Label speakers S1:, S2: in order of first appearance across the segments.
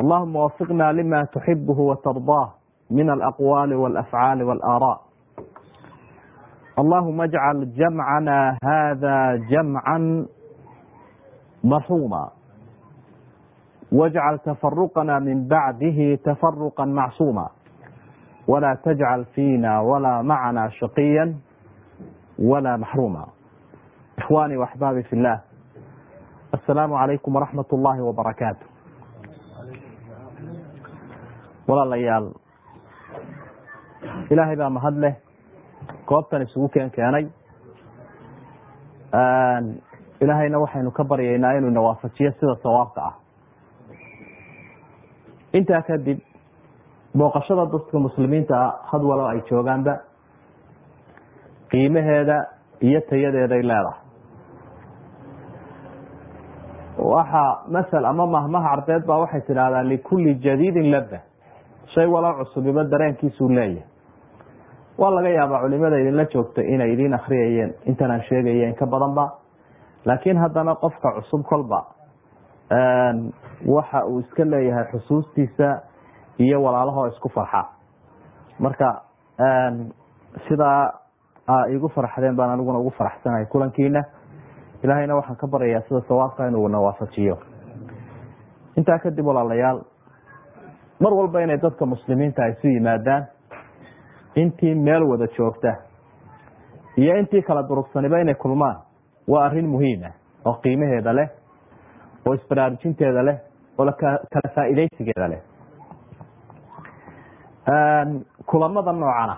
S1: allahuma wafiqna lima tuxibuhu watardaah min alaqwaali walafcaali walaaraa allahuma ajcal jamcana hada jamcan marxuuma wajcal tafaruqana min bacdihi tafaruqa macsuuma walaa tajcal fiina walaa macana shaqiya walaa maxruuma ikhwaani waxbaabi fi llah assalaamu calaykum waraxmat اllahi wabarakaatu walaalayaal. Ilaahay baa mahad leh goobtan isugu keen keenay. Ilaahayna waxaynu ka baryaynaa inuu ina waafajiyo sida sawaabka ah. Intaa kadib booqashada dadka muslimiinta had walo ay joogaanba qiimaheeda iyo tayadeeday leedahay. Waxa masel ama mahmaha carbeed baa waxay tidhahdaa likulli jadiidin laba shay walo cusubiba dareenkiisuu leeyahay. Waa laga yaabaa culimada idinla joogta inay idiin akriyayeen intan aan sheegaya in ka badanba. Laakiin haddana qofka cusub kolba waxa uu iska leeyahay xusuustiisa iyo walaalahoo isku farxa. Marka sidaa igu farxdeen baan aniguna ugu faraxsanahay kulankiina ilaahayna waxaan ka baryayaa sida sawaabka inuu na waafajiyo intaa kadib walaalayaal mar walba inay dadka muslimiinta isu yimaadaan intii meel wada joogta iyo intii kala durugsaniba inay kulmaan waa arrin muhiima oo qiimaheeda leh oo isbaraarujinteeda leh oo kala faa'iidaysigeeda leh. Kulamada noocana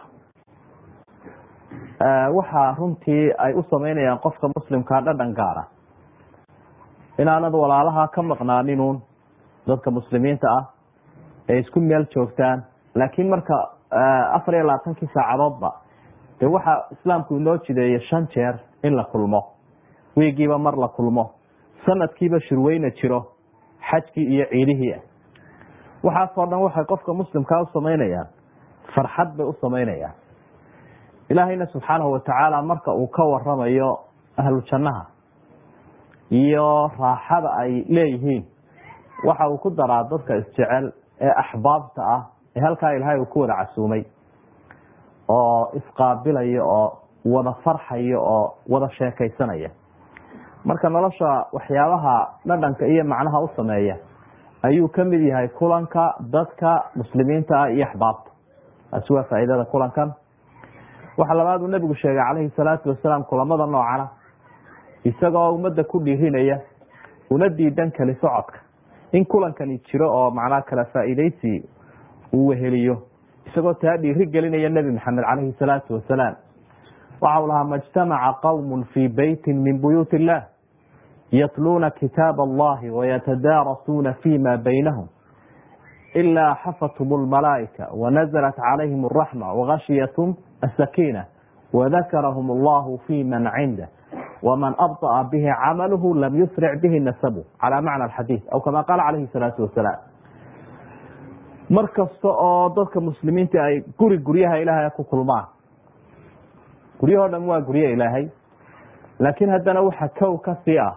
S1: waxaa runtii ay u samaynayaan qofka muslimkaa dhadhan gaara. Inaanad walaalaha ka maqnaaninun dadka muslimiinta ah ee isku meel joogtaan. Laakiin marka afar iyo labaatankii saacadoodba de waxaa islaamku inoo jideeyay shan jeer in la kulmo. Wiigiiba mar la kulmo. Sanadkiiba shirweyna jiro. Xajkii iyo ciidihii. Ah waxaasoo dhan waxay qofka muslimkaa u samaynayaan. Farxad bay u samaynayaan. Ilaahayna subxaanahu watacaala marka uu ka waramayo ahlu jannaha iyo raaxada ay leeyihiin waxa uu ku daraa dadka isjecel ee axbaabta ah ee halkaa ilaahay uu ku wada casuumay oo isqaabilaya oo wada farxaya oo wada sheekaysanaya. Marka nolosha waxyaabaha dhadhanka iyo macnaha u sameeya ayuu ka mid yahay kulanka dadka muslimiinta ah iyo axbaabta. Taasi waa faa'iidada kulankan. Waxa labaad uu nabigu sheegay calayhi salaatu wasalaam kulamada noocana isagoo ummadda ku dhiirinaya una diidan kali socodka in kulankani jiro oo macnaha kala faa'iidaysi uu weheliyo isagoo taa dhiiri gelinaya nebi maxamed calayhi salaatu wasalaam waxa uu lahaa majtamaca qowmun fii beytin min buyuut illah yatluuna kitaab allahi wayatadaarasuuna fima baynahum. Ilaa xafathum lmalaa'ika wanazalat calayhim araxma wagashiyathm asakiina wadakarahum allahu fi man cindah wman abطأa bihi camaluhu lam yusric bihi nasabu calى macna axadiid aw kama qaala calayhi salaatu wasalaam mar kasta oo dadka muslimiinta ay guri guryaha ilaahay ku kulmaan guryahoo dhan waa gurye ilaahay laakiin haddana waxa kow ka sii ah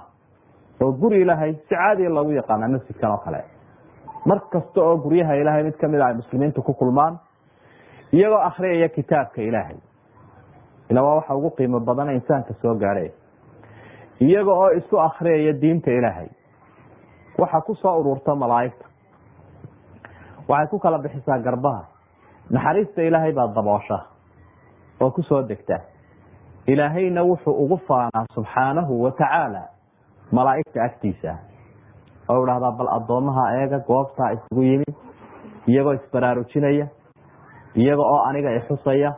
S1: oo guri ilaahay si caadiya loogu yaqaana masjidkan oo kale mar kasta oo guryaha ilaahay mid kamid a ay muslimiintu ku kulmaan iyagoo akhriyaya kitaabka ilaahay ila waa waxa ugu qiimo badana insaanka soo gaadhay iyaga oo isu akriyaya diinta ilaahay. Waxa ku soo ururta malaa'igta. Waxay ku kala bixisaa garbaha. Naxariista ilaahay baa daboosha oo ku soo degta. Ilaahayna wuxuu ugu faanaa subxaanahu wa tacaala malaa'igta agtiisa. Oo idhahdaa bal addoomaha eega goobtaa isugu yimid iyagoo isbaraarujinaya iyaga oo aniga ixusaya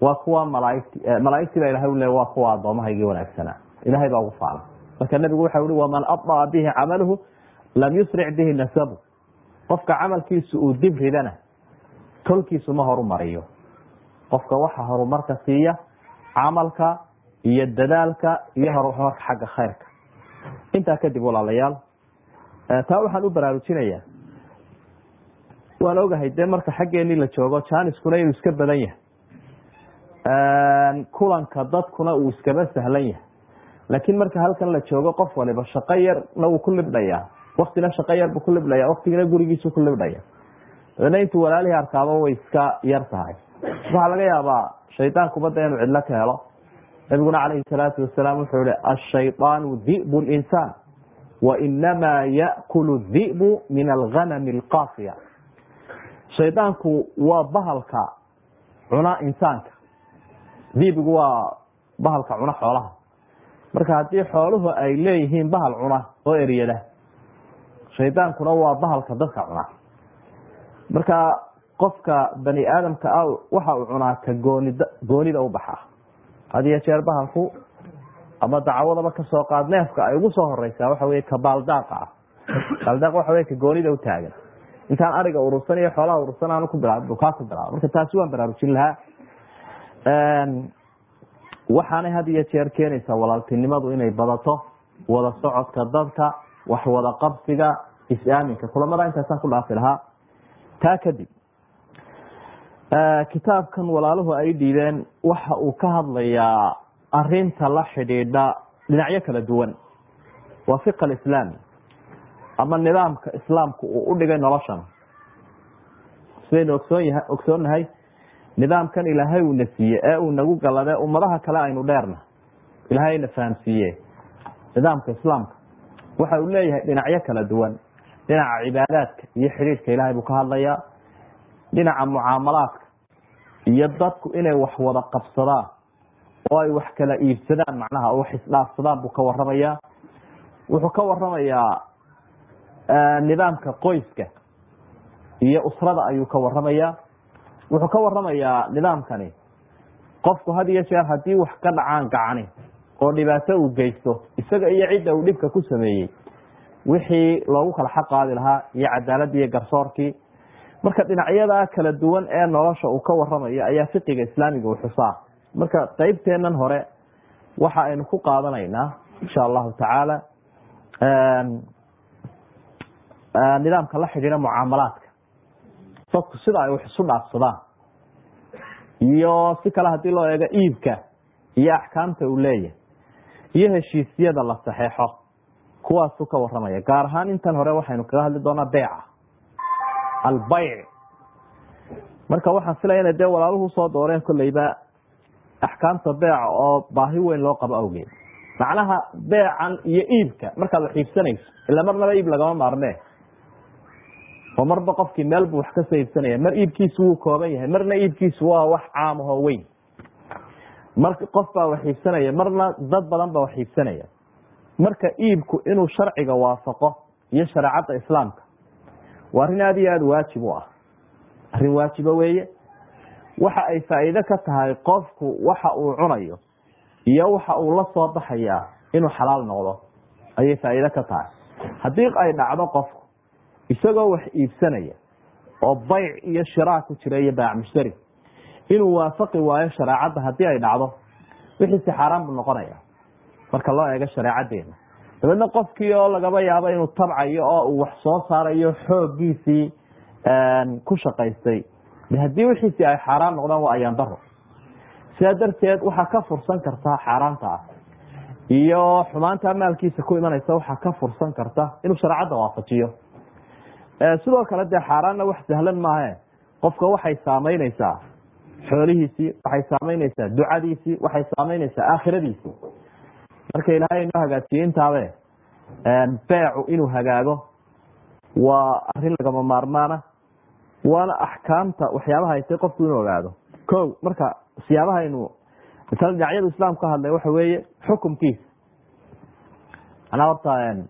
S1: waa kuwa malaaigti malaaigtii baa ilahay le waa kuwa addoomahaygii wanaagsanaa ilahay baa ugu faana marka nebigu waxa ui waman abطأa bihi camaluhu lam yusric bihi nasabu qofka camalkiisu uu dib ridana tolkiisu ma horumariyo. Qofka waxa horumarka siiya camalka iyo dadaalka iyo horumarka xagga khayrka. Intaa kadib walaalayaal taa waxaan u baraarujinaya waan ogahay dee marka xaggeenii la joogo janiskuna inuu iska badan yahay. Kulanka dadkuna uu iskaba sahlan yahay laakiin marka halkan la joogo qof waliba shaqo yarna wuu ku libdhayaa waktina shaqo yar buu ku libdhaya waktigina gurigiisu ku libdhaya. Dabedna intuu walaalihii arkaaba way iska yar tahay. Waxaa laga yaabaa shaydaankuba inuu cidlo ka helo. Nabiguna calayhi salaatu wasalaam wuxuu yihi ashayطaanu di'bu linsaan wainamaa yakulu di'bu min alganami alqaasiya shaydaanku waa bahalka cuna insaanka. Dibigu waa bahalka cuna xoolaha marka haddii xooluhu ay leeyihiin bahal cuna oo eryada shaydaankuna waa bahalka dadka cuna. Marka qofka bani aadamka ah waxa uu cunaa ka goonid goonida u had iyo jeer bahalku ama dacwadaba ka soo qaad neefka ay ugu soo horeysaa waxa wey ka baaldaaqa ah baaldaaq waxa wey ka goonida u intaan ariga urursan iyo xoolaha urursan aanu ku bilaab kaa ku bilaaba marka taasi waan baraarujin lahaa waxaanay had iyo jeer keenaysaa walaaltinimadu inay badato wada socodka dadka wax wada qabsiga is-aaminka kulamada intaasaan ku dhaafi lahaa? Taa kadib kitaabkan walaaluhu ay dhiibeen waxa uu ka hadlayaa arinta la xidhiidha dhinacyo kala duwan waa fiq alislaami ama nidaamka islaamku uu u dhigay noloshan. Sidaynu ogsoonyaha ogsoonnahay nidaamkan ilaahay uuna siiye ee uu nagu galade ummadaha kale aynu dheerna. Ilaahayna fahamsiiye nidaamka islaamka. Waxa uu leeyahay dhinacyo kala duwan. Dhinaca cibaadaadka iyo xidhiidhka ilaahay buu ka hadlayaa. Dhinaca mucaamalaadka iyo dadku inay wax wada qabsadaan oo ay wax kala iibsadaan macnaha oo wax isdhaafsadaan buu ka waramayaa wuxuu ka waramayaa nidaamka qoyska iyo usrada ayuu ka waramayaa wuxuu ka waramayaa nidaamkani. Qofku had iyo jeer haddii wax ka dhacaan gacani oo dhibaato uu geysto isaga iyo cidda uu dhibka ku sameeyey wixii loogu kala xaq qaadi lahaa iyo cadaaladii iyo garsoorkii marka dhinacyada kala duwan ee nolosha uu ka waramayo ayaa fiqiga islaamiga u xusaa. Marka qeybteenan hore waxa aynu ku qaadanaynaa insha allahu tacaala nidaamka la xidhiira mucaamalaadka. Dadku sida ay wax isu dhaafsadaan iyo si kale haddii loo eego iibka iyo axkaamta uu leeyahay iyo heshiisyada la saxeexo kuwaasuu ka waramaya gaar ahaan intan hore waxaynu kaga hadli doonaa beyca albayc. Marka waxaan filaya ina dee walaaluhu soo dooreen kolleyba axkaamta beeca oo baahi weyn loo qabo awgeed. Macnaha beecan iyo iibka markaad wax iibsanayso ila marnaba iib lagama maarmee oo marba qofkii meel buu wax ka soo iibsanaya mar iibkiisu wuu kooban yahay marna iibkiisu waa wax caam ahoo weyn. Mar qof baa wax iibsanaya marna dad badan baa wax iibsanaya marka iibku inuu sharciga waafaqo iyo shareecadda islaamka waa arrin aada iyo aada waajib u ah. Arrin waajiba weeye. Waxa ay faa'iide ka tahay qofku waxa uu cunayo iyo waxa uu la soo baxayaa inuu xalaal noqdo ayay faa'iide ka tahay. Haddii ay dhacdo qofku isagoo wax iibsanaya oo bayc iyo shiraa ku jira iyo baac mushtari. Inuu waafaqi waayo shareecadda haddii ay dhacdo wixiisi xaaraan buu noqonaya marka loo eego shareecadeena dabeedna qofkii oo lagaba yaabo inuu tabcayo oo uu wax soo saarayo xooggiisii ku shaqaystay. Haddii wixiisii ay xaaraan noqdaan waa ayaan daro sidaa darteed waxaa ka fursan karta xaaraanta ah iyo xumaanta maalkiisa ku imanaysa waxaa ka fursan karta inuu shareecadda waafajiyo sidoo kale dee xaaraanna wax sahlan maahe. Qofka waxay saameyneysaa xoolihiisii waxay saameyneysaa ducadiisii waxay saameyneysaa aakhiradiisii marka ilaahay inoo hagaajiyey intaabe beecu inuu hagaago waa arrin lagama maarmaana waana axkaamta waxyaabaha ay tay qofku inuu ogaado. Ko marka siyaabahaynu masala dhinacyadu islaam ka hadlay waxa weeye xukumkiisa. Manaa horta in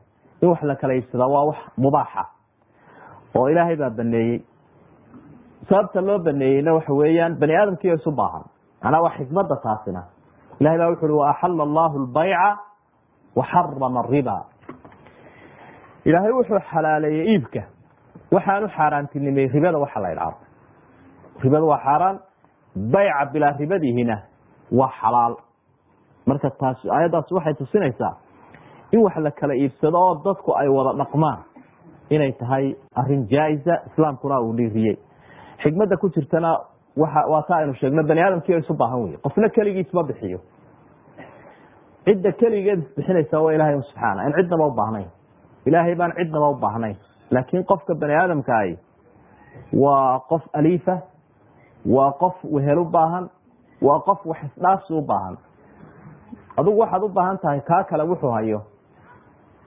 S1: wax la kala waa wax mubaaxa oo ilaahay baa baneeyey. Sababta loo baneeyeyna waxa weeyaan bani aadamkiiyo isu baahan. Manaa waa xikmada taasina. Ilahay baa wuxu uhi waaxala allahu lbayca waxarama ariba ilaahay wuxuu xalaaleeyey iibka. Waxaanu xaaraantinimey ribada waxa la idhaahdo ribada waa xaaraan bayca bilaa ribadihina waa xalaal. Marka taas aayaddaas waxay tusinaysaa in wax la kala iibsado oo dadku ay wada dhaqmaan inay tahay arrin jaa-isa islaamkuna uu dhiiriyey. Xikmadda ku jirtana waa taa aynu sheegno bani aadamkii isu baahan wey qofna keligiis ma bixiyo. Cidda keligeed isbixinaysa waa ilahay subxaana in cidnaba u baahnayn. Ilaahay baan cidnaba u baahnayn. Laakiin qofka bani aadamkaahi waa qof aliifa waa qof wehel u baahan waa qof wax isdhaafsi u baahan. Adugu waxaad u baahan tahay kaa kale wuxuu hayo.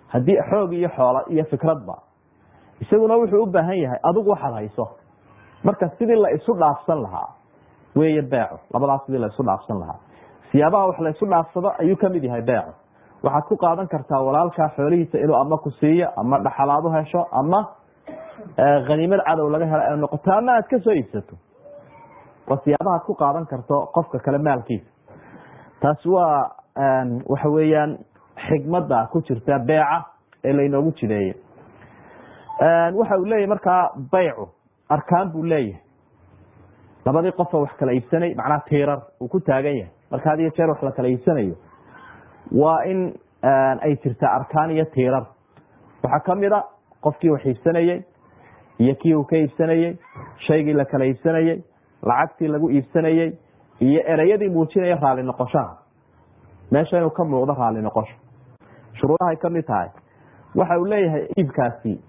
S1: Haddii xoog iyo xoolo iyo fikradba isaguna wuxuu u baahan yahay adigu waxaad hayso. Marka sidii la isu dhaafsan lahaa weeye beeco. Labadaas sidii la isu dhaafsan lahaa. Siyaabaha wax la isu dhaafsado ayuu ka mid yahay beeco. Waxaad ku qaadan kartaa walaalkaa xoolihiisa inuu ama ku siiyo ama dhaxalaad u hesho ama khaniimad cadow laga helo ay noqoto ama aad ka soo iibsato. Waa siyaabahaad ku qaadan karto qofka kale maalkiisa. Taasi waa waxa weeyaan xikmada ku jirta beeca ee laynoogu jideeye waxa uu leeyahy markaa baycu arkaan buu leeyahay. Labadii qofoo wax kala iibsanay macnaha tiirar uu ku taagan yahay. Marka had iyo jeer wax la kala iibsanayo waa in ay jirta arkaan iyo tiirar. Waxaa ka mid a qofkii wax iibsanayey iyo kii uu ka iibsanayey shaygii la kala iibsanayey lacagtii lagu iibsanayey iyo ereyadii muujinaya raali noqoshaha. Meesha inuu ka muuqdo raali noqosho. Shuruudahay ka mid tahay. Waxa uu leeyahay iibkaasi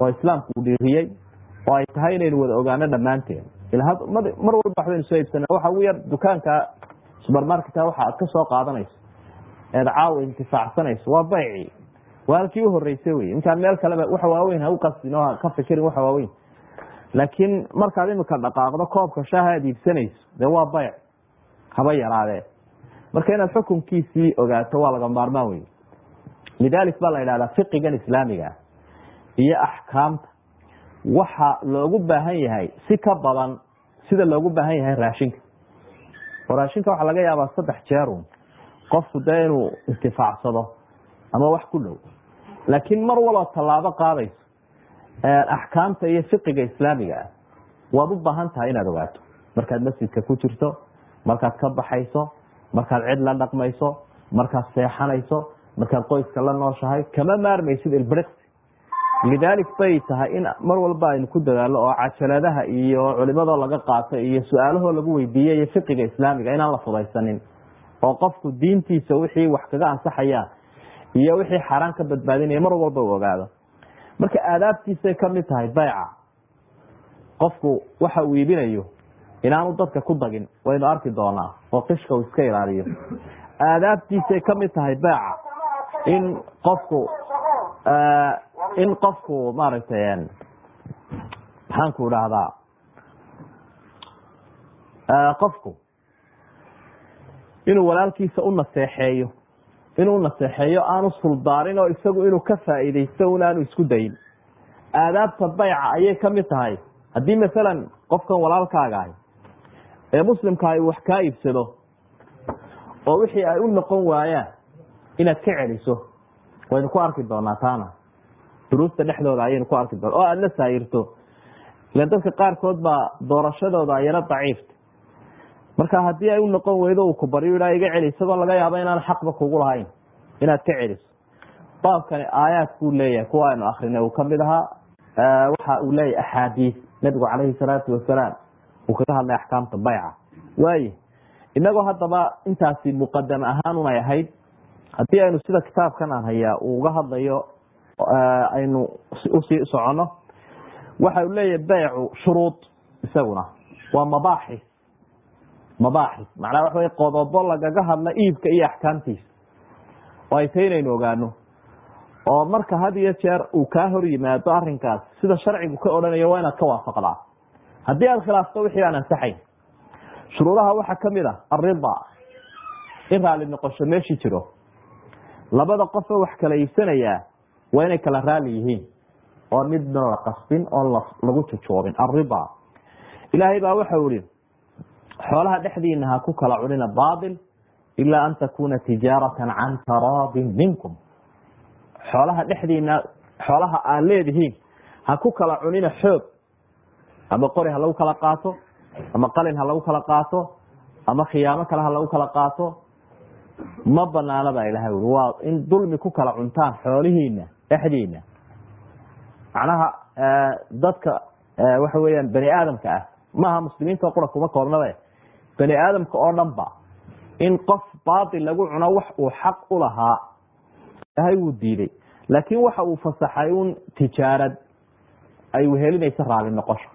S1: oo islaamku uu dhiiriyey oo ay tahay inaynu wada ogaano dhammaanteen mar walba waxbaynu soo iibsana waxa ugu yar dukaanka subermarketka waxa aad ka soo qaadanayso eed caawa intifaacsanayso waa bayci. Waa halkii u horeysay wey inkaan meel kaleba waxa waaweyn ha u oo ka fikirin waxa waaweyn. Laakiin markaad imika dhaqaaqdo koobka shaaha aad iibsanayso dee waa bayc. Haba yaraadee. Marka inaad xukunkiisii ogaato waa laga maarmaan wey lidalik baa la yidhahdaa fiqigan islaamiga iyo axkaamta. Waxa loogu baahan yahay si ka badan sida loogu baahan yahay raashinka. Oo raashinka waxaa laga yaabaa saddex jeerun qofku dee inuu intifaacsado ama wax ku dhow. Laakiin mar walba tallaabo qaadayso axkaamta iyo fiqiga islaamiga ah waad u baahan tahay inaad ogaato. Markaad masjidka ku jirto markaad ka baxayso markaad cid la dhaqmayso markaad seexanayso markaad qoyska la nooshahay kama maarmaysid ilbriqsi lidaalik bay tahay in mar walba aynu ku dadaalo oo cajaladaha iyo culimadoo laga qaato iyo su'aalahoo lagu weydiiya iyo fiqiga islaamiga inaan la fudaysanin. Oo qofku diintiisa wixii wax kaga ansaxayaan iyo wixii xaaraan ka badbaadinaya mar walba u ogaado. Marka aadaabtiisay ka mid tahay bayca qofku waxa uu iibinayo inaanu dadka ku dagin waynu arki doonaa oo qishka uu iska ilaaliyo. Aadaabtiisay ka mid tahay bayca in qofku in qofku maaragtay maxaanku dhahdaa qofku inuu walaalkiisa u naseexeeyo inuu naseexeeyo aanu suldaarin oo isagu inuu ka faa'iidaysto un aanu isku dayin. Aadaabta bayca ayay ka mid tahay. Haddii masalan qofkan walaalkaaga ahi ee muslimkaahi wax kaa iibsado oo wixii ay u noqon waayaan inaad ka celiso waynu ku arki doonaa taana duruusta dhexdooda ayaynu ku arki doona oo aada la saayirto ilan dadka qaarkood baa doorashadooda ayana daciifta. Marka haddii ay u noqon weydo uu ku baryo idhaa iga celi isagoo laga yaabo inaan xaqba kugu lahayn inaad ka celiso. Baabkani aayaad buu leeyahay kuwa aynu akrinay uu ka mid ahaa waxa uu leeyahay axaadiis. Nabigu calayhi salaatu wasalaam uu kaga hadlay axkaamta bayca. Waaye inagoo haddaba intaasi muqadam ahaan unay ahayd haddii aynu sida kitaabkan aan hayaa uu uga hadlayo aynu u sii soconno. Waxa uu leeyahay baycu shuruud isaguna. Waa mabaaxis mabaaxis macnaa waxa wey qodobo lagaga hadla iibka iyo axkaamtiisa. Oo ay tahay inaynu ogaano. Oo marka had iyo jeer uu kaa hor yimaado arrinkaas sida sharcigu ka odhanayo waa inaad ka waafaqdaa. Haddii aad khilaafto wixii aan ansaxayn shuruudaha waxaa ka mid ah arida in raali noqosho meeshii jiro. Labada qofoo wax kala waa inay kala raali yihiin oo midna la qasbin oo lagu jujuubin arida ilaahay baa waxau ihi xoolaha dhexdiina ha ku kala cunina baatil ilaa an takuna tijaaratan can taraadin minkum. Xoolaha dhexdiina xoolaha aad leedihiin ha ku kala cunina xoog. Ama qori ha lagu kala qaato ama qalin ha lagu kala qaato ama khiyaamo kale ha lagu kala qaato. Ma banaana baa ilahay ui waa in dulmi ku kala cuntaan xoolihiina dhexdiina. Macnaha dadka waxa weeyaan bani aadamka ah maaha muslimiinta qura kuma koobnabe bani aadamka oo dhan ba in qof baatil lagu cuno wax uu xaq u lahaa ilahay wuu diiday. Laakiin waxa uu fasaxay un tijaarad ay wehelinayso raali noqosho.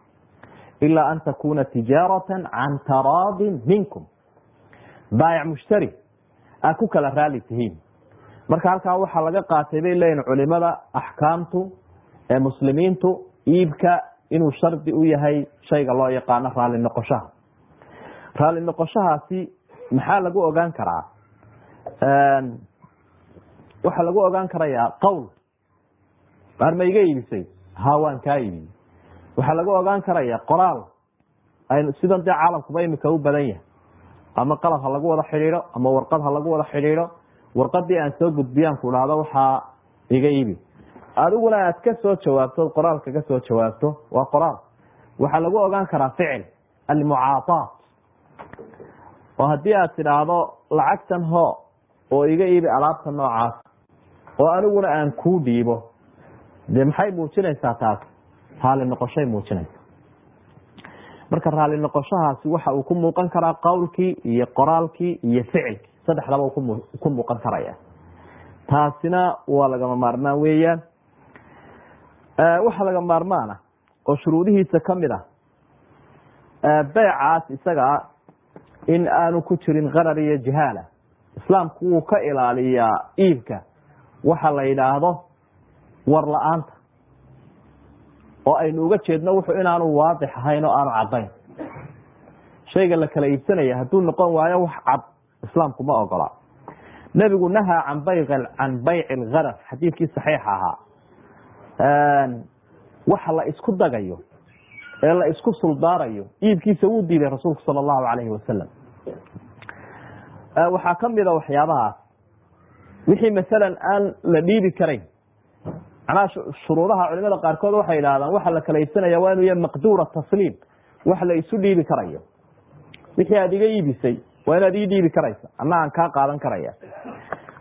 S1: Ilaa an takuna tijaaratan can taraadin minkum. Baayac mushtari aad ku kala raali tihiin marka halkaa waxaa laga qaatay bay leeyihiin culimada axkaamtu ee muslimiintu iibka inuu shardi u yahay shayga loo yaqaano raali noqoshaha. Raali noqoshahaasi maxaa lagu ogaan karaa? Waxaa lagu ogaan karayaa qowl. Maar ma iga iibisay? Ha waan kaa iibiyey. Waxaa lagu ogaan karaya qoraal. Sidan dee caalamkuba imika u badan yahay. Ama qalab ha lagu wada xidhiidho ama warqad ha lagu wada xidhiidho warqadii aan soo gudbiyaan ku dhahdo waxaa iga iibi adiguna aad ka soo jawaabto qoraalka ka soo jawaabto waa qoraal. Waxaa lagu ogaan karaa ficil almucaataat oo haddii aad tidhaahdo lacagtan ho oo iga iibi alaabta noocaas oo aniguna aan kuu dhiibo. Dee maxay muujinaysaa taas? Raali noqoshay muujinaysa marka raali noqoshahaasi waxa uu ku muuqan karaa qowlkii iyo qoraalkii iyo ficilkii saddexdaba ku muuqan karaya. Taasina waa lagama maarmaan weeyaan. Waxa laga maarmaana oo shuruudihiisa ka mid ah beycaas isaga ah in aanu ku jirin qarar iyo jahaala islaamku wuu ka ilaaliyaa iibka. Waxa la yidhaahdo war la'aanta. Oo aynu uga jeedno wuxuu inaanu waadix ahayn oo aanu caddayn. Shayga la kala iibsanaya hadduu noqon waayo wax cad islaamku ma ogola. Nebigu nahaa can bay can bayci lgaraf xadiidkii saxiixa ahaa. Waxa la isku dagayo ee la isku suldaarayo iibkiisa wuu diiday rasuulku sala allahu calayhi wasalam waxaa kamida waxyaabahaas. Wixii masalan aan la dhiibi karayn macnaha shuruudaha culimada qaarkood waxay yidhahdaan waxa la kala waa inuu yahay maqduura tasliim wax la isu dhiibi karayo. Wixii aad iga iibisay waa inaad ii dhiibi karaysa ama kaa qaadan karaya.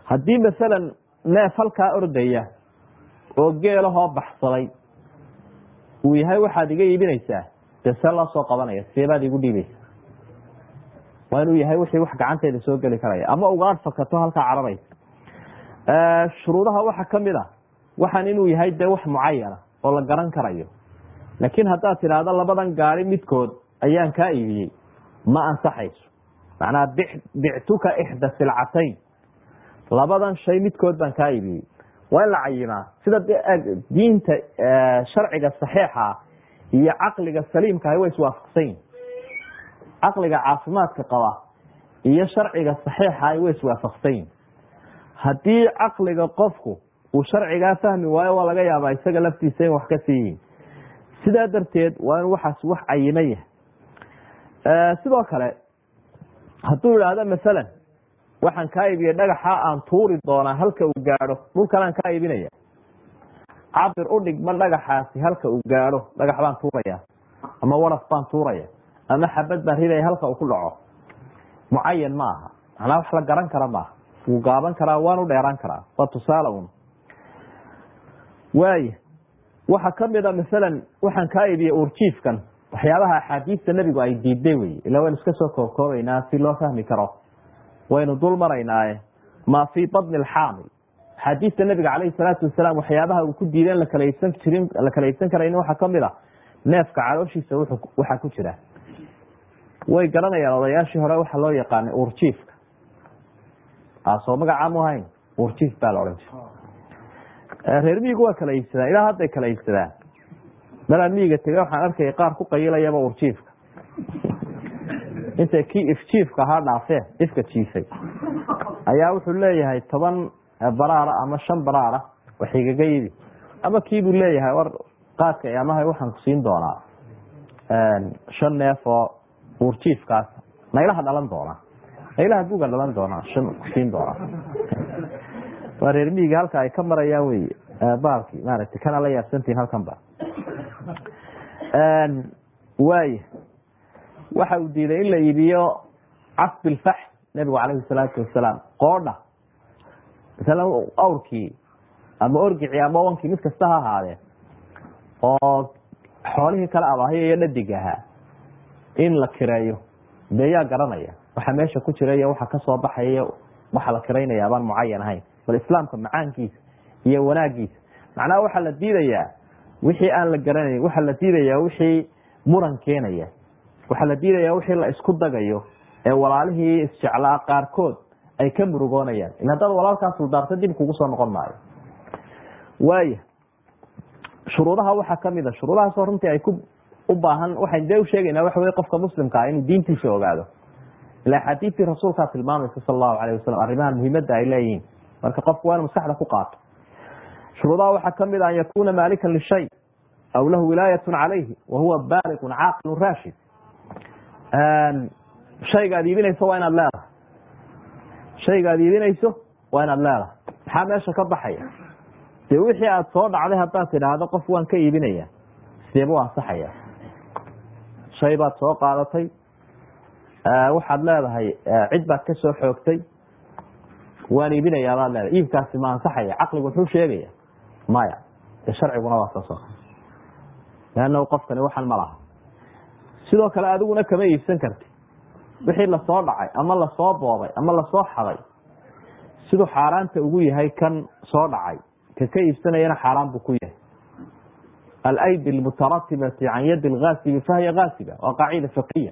S1: Haddii masalan neef halkaa ordaya oo geelahoo baxsaday uu yahay waxaad iga iibinaysaa dee see loo soo qabanaya igu dhiibaysa waa inuu yahay wixii wax gacanteeda soo geli karaya ama ugaadh fakato halkaa cararaysa shuruudaha waxaa ka mid a waxaan inuu yahay dee wax mucayana oo la garan karayo. Laakiin haddaad tidhaahdo labadan gaari midkood ayaan kaa iibiyey ma ansaxayso macnaha bictuka ixda silcatayn labadan shay midkood baan kaa iibiyey waa in la cayimaa sida diinta sharciga saxiixa iyo caqliga saliimkaah way iswaafaqsan yihiin caqliga caafimaadka qaba iyo sharciga saxiixa way iswaafaqsan yihiin haddii caqliga qofku uu sharcigaa fahmi waayo waa laga yaabaa isaga laftiisa in wax ka sii yihiin sidaa darteed waa in waxaas wax cayima yahay. Sidoo kale hadduu idhaahdo masalan waxaan kaa iibiyey dhagaxa aan tuuri doonaa halka uu gaadho dhulkanaan kaa iibinaya. Cabir udhig ma dhagaxaasi halka uu gaadho dhagax baan tuuraya ama waraf baan tuuraya ama xabad baan ridaya halka uu ku dhaco. Mucayan ma aha. Macnaa wax la garan kara maaha wuu gaaban karaa waanu dheeraan karaa. Waa tusaale un waaya waxaa kamida masalan waxaan kaa iibiyey urjiifkan waxyaabaha axaadiista nebigu ay diiday wey ila waynu iska soo koobkoobaynaa si loo fahmi karo. Waynu dul maraynaaye maa fii badni alxaamil. Axaadiista nebiga calayhi salaatu wasalaam waxyaabaha uu ku diiday la kala iibsan jirin la kala iibsan karaynin waxaa ka mid a neefka calooshiisa waxaa ku jira. Way garanayaan odayaashii hore waxaa loo yaqaanay urjiifka. Soo magacaa mu ahayn urjiif baa la odhan jira reer miyigu waa kala iibsadaan ilaa hadday kala iibsadaan malaan miyiga tege waxaan arkaya qaar ku qayilayaba urjiifka intay kii ifjiifka ahaa dhaafeen ifka jiifay. Ayaa wuxuu leeyahay toban baraara ama shan baraara wax igaga ibi ama kiibuu leeyahay war qaadka amaha waxaan kusiin doonaa. Shan neef oo urjiifkaas naylaha dhalan doonaa. Naylaha buga dhalan doonaa shan kusiin doonaa. Waa reer miyiga halka ay ka marayaan wey baalki maaragtay kana la yaabsantihin halkan waaya waxa uu diiday in la iibiyo casbi lfax nebigu calayhi salaatu wasalaam qoodha. Masalan awrkii ama orgicii ama wankii mid kasta ha ahaadee. Oo xoolihii kale abaahiya iyo dhadig ahaa. In la kireeyo. Dee yaa garanaya. Waxa meesha ku jira iyo waxa ka soo baxaya waxa la kiraynaya abaan mucayan ahayn. Bal islaamka macaankiisa iyo wanaagiisa macnaha waxaa la diidayaa wixii aan la garanayn waxaa la diidayaa wixii muran keenaya. Waxaa la diidayaa wixii la isku dagayo ee walaalihii isjeclaa qaarkood ay ka murugoonayaan. Il haddaad walaalkaa suldaarta dib kugu soo noqon maayo. Waaya shuruudaha waxaa ka mid a shuruudahaasoo runtii ay ku u baahan dee usheegaynaa waxa wey qofka muslimka ah inuu diintiisa ogaado. Ila axaadiistii rasuulkaa tilmaamaysa sala allahu alayh wasalam arrimahan muhiimadda ay leeyihiin. Marka qofku waa inu maskaxda ku qaato shuruudaha waxaa ka mid a an yakuna maalikan lishay aw lahu wilaayatun calayhi wa huwa caaqilun raashid. Shayga aad iibinayso waa inaad leedahay. Shayga aad iibinayso waa inaad leedahay. Maxaa meesha ka baxaya? Dee wixii aada soo dhacday haddaad tidhaahdo qof waan ka iibinaya sideeba u ansaxaya shay baad soo qaadatay. Waxaad leedahay cid baad ka xoogtay. Waan iibinayaa baad leedahay. Iibkaasi ma ansaxaya caqligu muxuu sheegaya maya. Dee sharciguna waa saasoo kale leannahu qofkani waxan ma sidoo kale adiguna kama iibsan karti. Wixii la soo dhacay ama la soo boobay ama la soo xaday siduu xaaraanta ugu yahay kan soo dhacay. Ka ka iibsanayana xaaraan buu ku yahay. Alaydi almutaratibati can yadi lgaasibi fahiya gaasiba waa qaacida fiqiya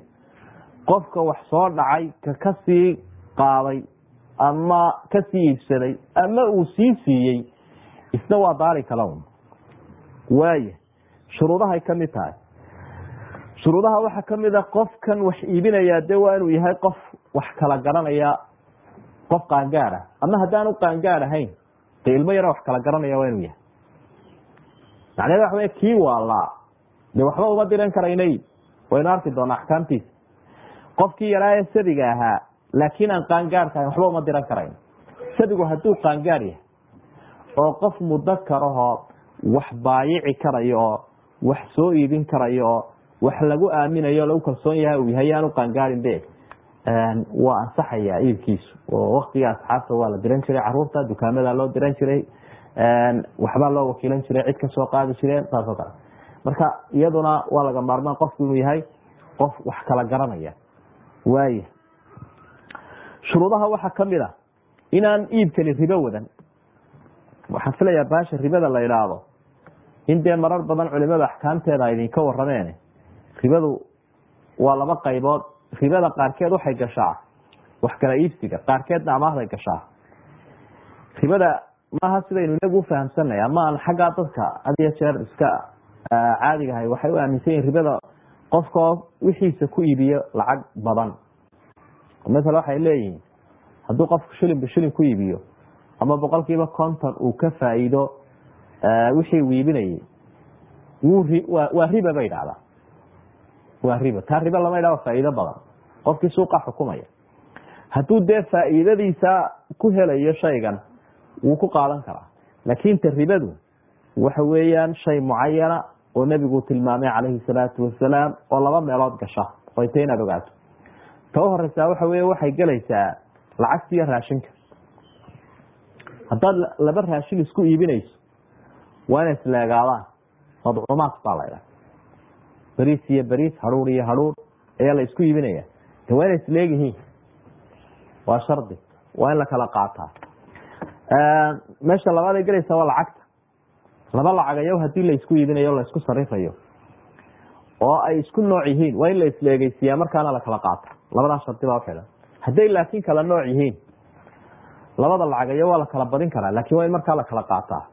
S1: qofka wax soo dhacay ka ka sii qaaday ama ka sii iibsaday ama uu sii siiyey isna waa daari kala un. Waaya shuruudahay ka mid tahay. Shuruudaha waxaa ka mid a qofkan wax iibinayaa de waa inuu yahay qof wax kala garanaya qof qaangaad ah. Ama haddaanu qaangaad ahayn de ilmo yaro wax kala garanaya waa inuu yahay. Macneed waxa wey kii waalaa de waxba uma diran karaynay. Waynu arki doona axkaamtiisa qofkii yaraa ee sadiga ahaa laakiin aan qaangaadka ahayn waxba uma diran karayn. Sadigu hadduu qaangaad yahay oo qof mudakarahoo wax baayici karayo oo wax soo iibin karayo oo wax lagu aaminayo lagu kalsoon yahay uu yahay yaanu qaangaarin be waa ansaxayaa iibkiisu. Oo waktiga asxaabta waa la diran jiray carruurta dukaamada loo diran jiray. Waxbaa loo wakiilan jiray cid ka soo qaadi jireen saasoo kale. Marka iyaduna waa laga maarmaan qofku inuu yahay qof wax kala garanaya. Waaya shuruudaha waxaa ka mid a inaan iibkani ribo wadan waxaan filayaa baasha ribada la idhaahdo in dee marar badan culimada axkaamteeda a idinka warameen ribadu waa laba qaybood. Ribada qaarkeed waxay gashaa. Wax kala iibsiga qaarkeedna amaahday gashaa. Ribada maaha sidaynu inagu ufahamsanay ama aan xaggaa dadka had iyo jeer iska caadigahay waxay u aaminsan yihiin ribada qofkoo wixiisa ku iibiyo lacag badan. Masala waxay leeyihiin hadduu qofku shilinba shilin ku iibiyo ama boqol kiiba konton uu ka faa'iido wixii uu iibinayay waa riba bay dhahdaa. Waa riba. Taa riba lama idhahdo faa'iido badan. Qofkii suuqa xukumaya. Hadduu dee faa'iidadiisa ku helayo shaygan wuu ku qaadan karaa. Laakin ta ribadu waxa weeyaan shay mucayana oo nebigu tilmaamay calayhi salaatu wasalaam oo laba meelood gasha oy ta inaad ogaato. Ta u horeysaa waxa wey waxay gelaysaa lacagta iyo raashinka haddaad laba raashin isku iibinayso waa inay isleegaadaan madcuumaad baa la ydhaha beriis iyo beriis haruur iyo haruur ayaa la isku iibinaya de waa inay isleegyihiin waa shardi. Waa in la kala qaataa. Meesha labaaday gelaysa waa lacagta. Laba lacagayo haddii la isku iibinayo la isku sarifayo oo ay isku nooc yihiin waa in la isleegeysiiyaa markaana la kala qaata labadaa shardi baa uxidhan hadday laakiin kala nooc yihiin labada lacagayo waa la kala badin karaa laakiin waa in markaa la kala qaataa.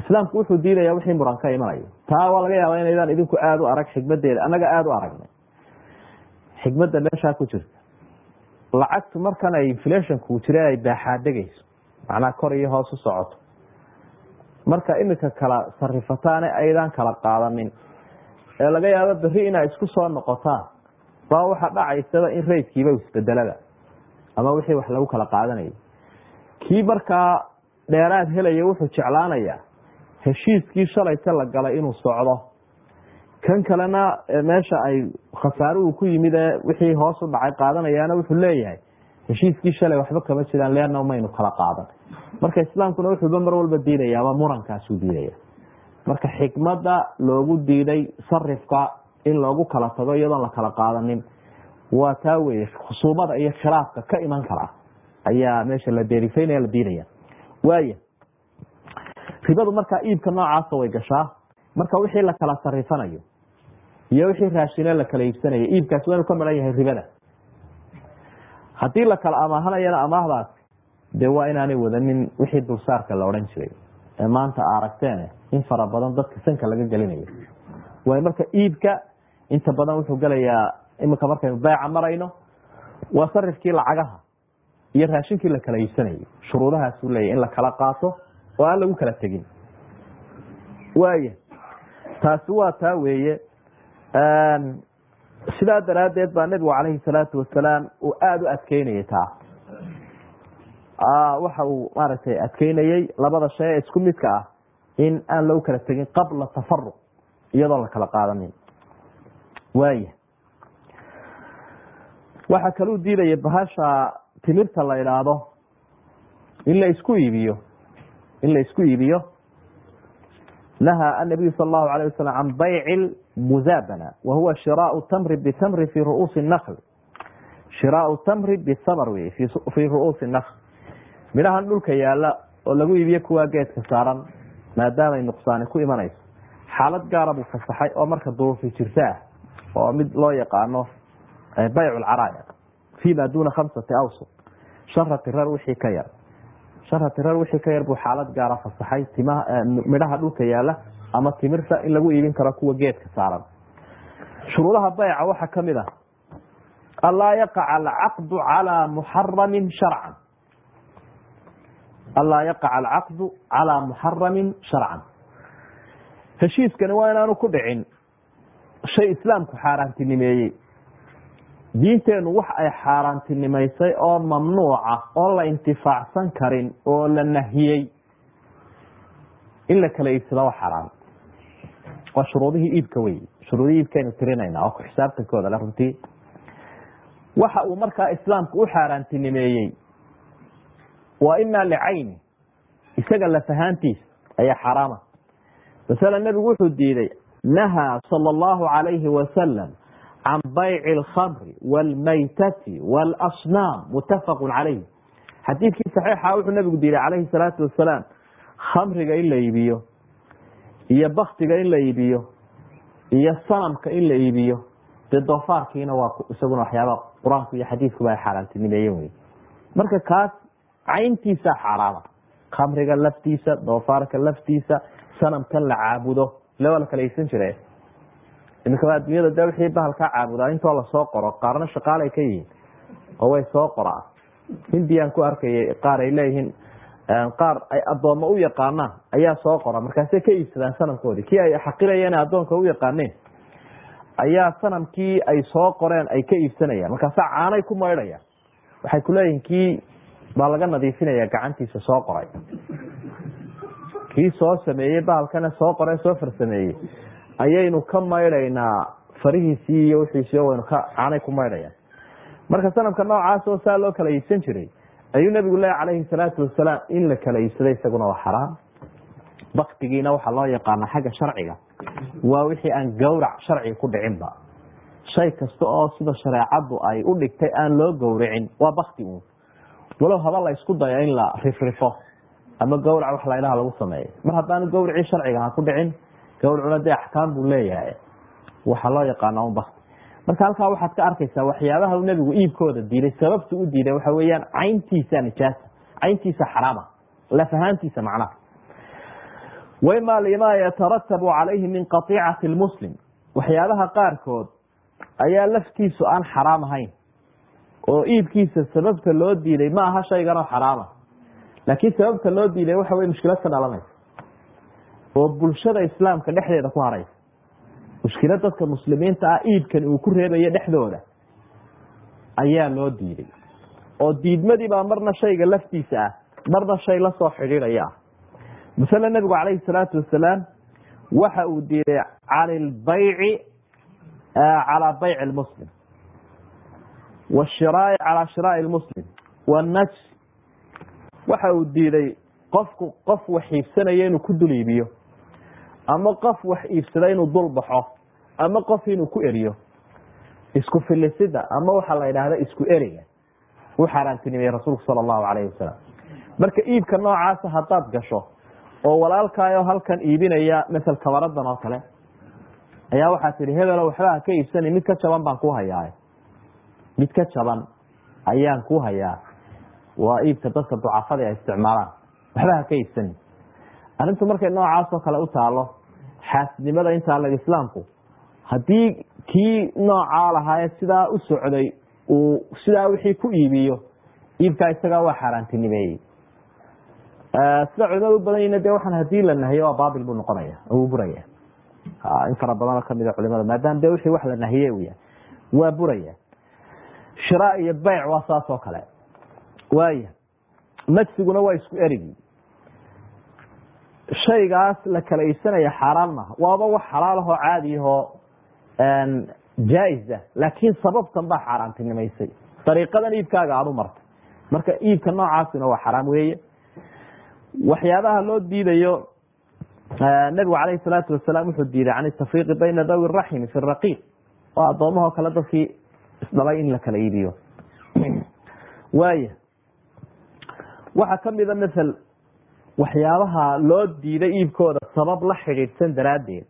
S1: Islaamku wuxuu diidaya wixii muran ka imanayo. Taa waa laga yaaba inaydaan idinku aada u arag xikmadeeda annaga aada u aragnay. Xikmadda meeshaa ku jirta. Lacagtu markan ay inflationku jira ay baaxaadegeyso macnaa kor iyo hoos u socoto. Marka imika kala sarifataane aydaan kala qaadanin. Ee laga yaabo beri inaa isku soo noqotaan baa waxaa dhacaysaba in rayskiiba isbedelada ama wixii wax lagu kala qaadanayay. Kii markaa dheeraad helaya wuxuu jeclaanayaa heshiiskii shalayta la galay inuu socdo. Kan kalena meesha ay khasaaruhu ku yimid ee wixii hoos u dhacay qaadanayaana wuxuu leeyahay heshiiskii shalay waxba kama jiraan leanna maynu kala qaadan. Marka islaamkuna wuxuuba mar walba diidaya ama murankaasuu diidaya. Marka xikmada loogu diiday sarifka in loogu kala tago iyadoon la kala qaadanin waa taa weye khusuumada iyo khilaafka ka iman kara. Ayaa meesha la deerifaynaya la diidaya waaya ribadu markaa iibka noocaasa way gashaa. Marka wixii la kala sarifanayo iyo wixii raashine la kala iibsanayo iibkaasi waa inuu ka maran yahay ribada. Haddii la amaahanayana amaahdaasi dee waa inaanay wadanin wixii dulsaarka la odhan jiray. Ee maanta aragteen in fara badan dadka sanka laga gelinayo. Waay marka iibka inta badan wuxuu gelayaa iminka markaynu beeca marayno waa sarifkii lacagaha iyo raashinkii la kala iibsanayo shuruudahaasuu leeyahy in la kala qaato oo aan lagu kala tegin. Waaya taasi waa taa weeye sidaa daraaddeed baa nebigu calayhi salaatu wasalaam uu aada u adkeynayay taa. Waxa uu maaragtay adkeynayey labada shay ee isku midka ah in aan lagu kala tegin qabla tafaruq iyadoon la kala qaadanin. Waaya waxaa kaluu diidaya bahasha timirta la idhaahdo in la isku iibiyo in la isku iibiyo. Nahaa annabiyu sal allahu alayh wasalam can bayci muzaabana wa huwa shiraau tamri bitamri fi ru'uusi nakl shiraau tamri bitamr wey fii ru'uusi nakl midhahan dhulka yaalla oo lagu iibiyo kuwaa geedka saaran maadaamay nuqsaani ku imanayso. Xaalad gaara buu fasaxay oo marka duruufi jirta ah oo mid loo yaqaano bayc lcaraaya fi ma duna khamsati awsuq shara tirar wixii ka yar. Shara tirar wixii ka yar buu xaalad gaara fasaxay. Timaha midhaha dhulka yaalla ama timirta in lagu iibin karo kuwa geedka saaran. Shuruudaha bayca waxaa ka mid ah. Anlaa yaqaca alcaqdu calaa muxaramin sharcan. Anlaa yaqaca alcaqdu calaa muxaramin sharcan. Heshiiskani waa inaanu ku dhicin. Shay islaamku xaaraantinimeeyey diinteenu wax ay xaaraantinimaysay oo mamnuuca oo la intifaacsan karin oo la nahiyey. In la kala iibsado waa xaraam. Waa shuruudihii iibka wey shuruudihii iibkaynu tirinayna oo ku xisaabtankooda le runtii waxa uu markaa islaamku u xaaraantinimeeyey waa imaa licayni isaga lafahaantiisa ayaa xaraama. Masala nebigu wuxuu diiday nahaa sala allahu calayhi wasalam can bayci alkhamri waalmaytati waalasnaam muttafaqun calayh xadiidkii saxiixa wuxuu nebigu diiday calayhi salaatu wasalaam khamriga in la iibiyo iyo baktiga in la iibiyo iyo sanamka in la iibiyo dee doofaarkiina waa isaguna waxyaaba qur'aanku iyo xadiidkuba ay xaaraantinimeeyen wey marka kaas cayntiisa xaaraama khamriga laftiisa doofaarka laftiisa sanamkan la caabudo ile waa la kala iibsan jire iminka adduunyada de wixii bahalkaa caabudaa intoo la soo qoro qaarna shaqaalay ka yihiin oo way soo qoraa hindiyaan ku arkayay qaar ay leeyihiin qaar ay addoommo u yaqaanaan ayaa soo qora. Markaasay ka iibsadaan sanamkoodii. Kii ay xaqirayeen addoonka u yaqaaneen ayaa sanamkii ay soo qoreen ay ka iibsanayaan. Markaasa caanay ku maydhayaan. Waxay kuleeyihiin kii baa laga nadiifinaya gacantiisa soo qoray. Kii soo sameeyey bahalkana soo qoree soo farsameeyey ayaynu ka maydhaynaa farihiisii iyo wixiisio waynu ka caanay ku maydhayaan. Marka sanamka noocaas oo saa loo kala iibsan jiray ayuu nabigu leeya calayhi salaatu wasalaam in la kala iibsaday isaguna waa xaraam. Baktigiina waxaa loo yaqaana xagga sharciga. Waa wixii aan gowrac sharciga ku dhicinba. Shay kasta oo sida shareecadu ay u dhigtay aan loo gowracin waa bakti uun. Walow haba la isku dayo in la rifrifo ama gowrac wax laydhaha lagu sameeyo. Mar haddaanu gowracii sharciga ha ku dhicin gowracuna dee axkaam buu leeyahay. Waxaa loo yaqaana un bakti marka halkaa waxaad ka arkaysaa waxyaabaha uu iibkooda diiday sababta u diiday waxa weeyaan cayntiisa nijaasa cayntiisa xaraama lafahaantiisa macnaha wima lima yataratabu calayhi min qatiicati lmuslim waxyaabaha qaarkood ayaa laftiisu aan xaraam ahayn. Oo iibkiisa sababta loo diiday ma aha shayganoo xaraama. Laakiin sababta loo diiday waxa wey mushkilad ka dhalanaysa oo bulshada islaamka dhexdeeda ku haraysa. Mushkila dadka muslimiinta ah iibkan uu ku reebayo dhexdooda ayaa loo diiday oo diidmadii baa marna shayga laftiisa ah marna shay la soo xidhiidhaya. Ah masale nebigu calayhi salaatu wasalaam waxa uu diiday can ilbayci calaa bayci lmuslim washiraai calaa shiraai lmuslim wanajs waxa uu diiday qofku qof wax iibsanaya inuu ku dul iibiyo ama qof wax iibsada inuu dul baxo ama qof inuu ku eriyo. Isku filisida ama waxaa la idhaahda isku eriga. U xaaraantinimeyey rasuulku sala allahu calayhi wasalam marka iibka noocaasa haddaad gasho oo walaalkaayo halkan iibinaya masel kabaradan oo kale ayaa waxaa tihi hebelo waxba ka iibsani mid ka jaban baan ku hayaa. Mid ka jaban ayaan ku hayaa. Waa iibka dadka ducafada ay isticmaalaan. Waxba ha ka iibsani. Arrintu markay noocaas oo kale u taalo xaasidnimada intaa lag islaamku. Haddii kii noocaa lahaa sidaa u socday uu sidaa wixii ku iibiyo iibkaa isagaa waa xaaraantinimeeyey. Sida culimada u badan yihiin de waxaan haddii la nahiyo waa baabil buu noqonaya uu buraya in fara badanoo kamida culimada maadaama de wixii wax la nahiye u yahay waa buraya shira iyo beyc waa saas oo kale. Waaya majsiguna waa isku erigi shaygaas la kala iibsanaya xaaraan maaha waaba wax xalaalahoo caadiyahoo jaa-is ah. Laakiin sababtan baa xaaraantinimaysay dariiqadan iibkaaga aad u martay. Marka iibka noocaasina waa xaraam weeye. Waxyaabaha loo diidayo nabigu calayhi salaatu wasalaam wuxuu diiday can tafriiqi bayna dawi raximi fi raqiiq. Oo adoomahoo kale dadkii isdhalay in la iibiyo. Waaya waxaa kamida mael waxyaabaha loo diiday iibkooda sabab la xidhiidhsan daraaddeed.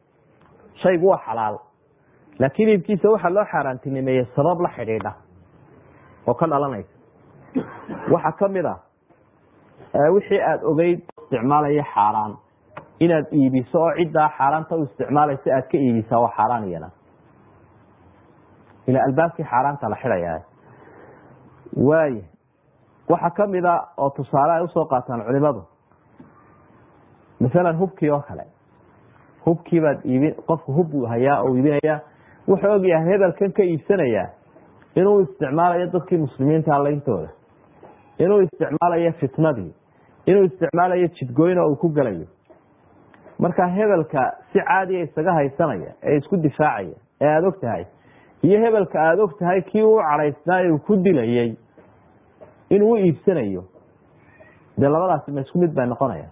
S1: Shaygu waa xalaal laakiin iibkiisa waxaa loo xaaraantinimeeyey sabab la xidhiidha. Oo ka dhalanaysa. Waxaa ka mid a wixii aada ogeyd isticmaalaya xaaraan. Inaad iibiso oo ciddaa xaaraanta u isticmaalaysa aad ka iibisaa waa xaaraan iyana ila albaabkii xaaraanta la xidhaya waaya waxaa kamida oo tusaale ay u soo qaataan culimadu masalan hubkii oo kale. Hubkii baad iibin qofku hub buu hayaa oo iibinaya wuxuu ogyahay hebelkan ka iibsanayaa inuu isticmaalayo dadkii muslimiinta allayntooda inuu isticmaalayo fitnadii inuu isticmaalayo jidgoyna uu ku gelayo marka hebelka si caadiya isaga haysanaya ee isku difaacaya ee aada og tahay iyo hebelka aada og tahay kii uu cadaysnaa uu ku dilayay inuu iibsanayo dee labadaasi ma isku mid bay noqonaya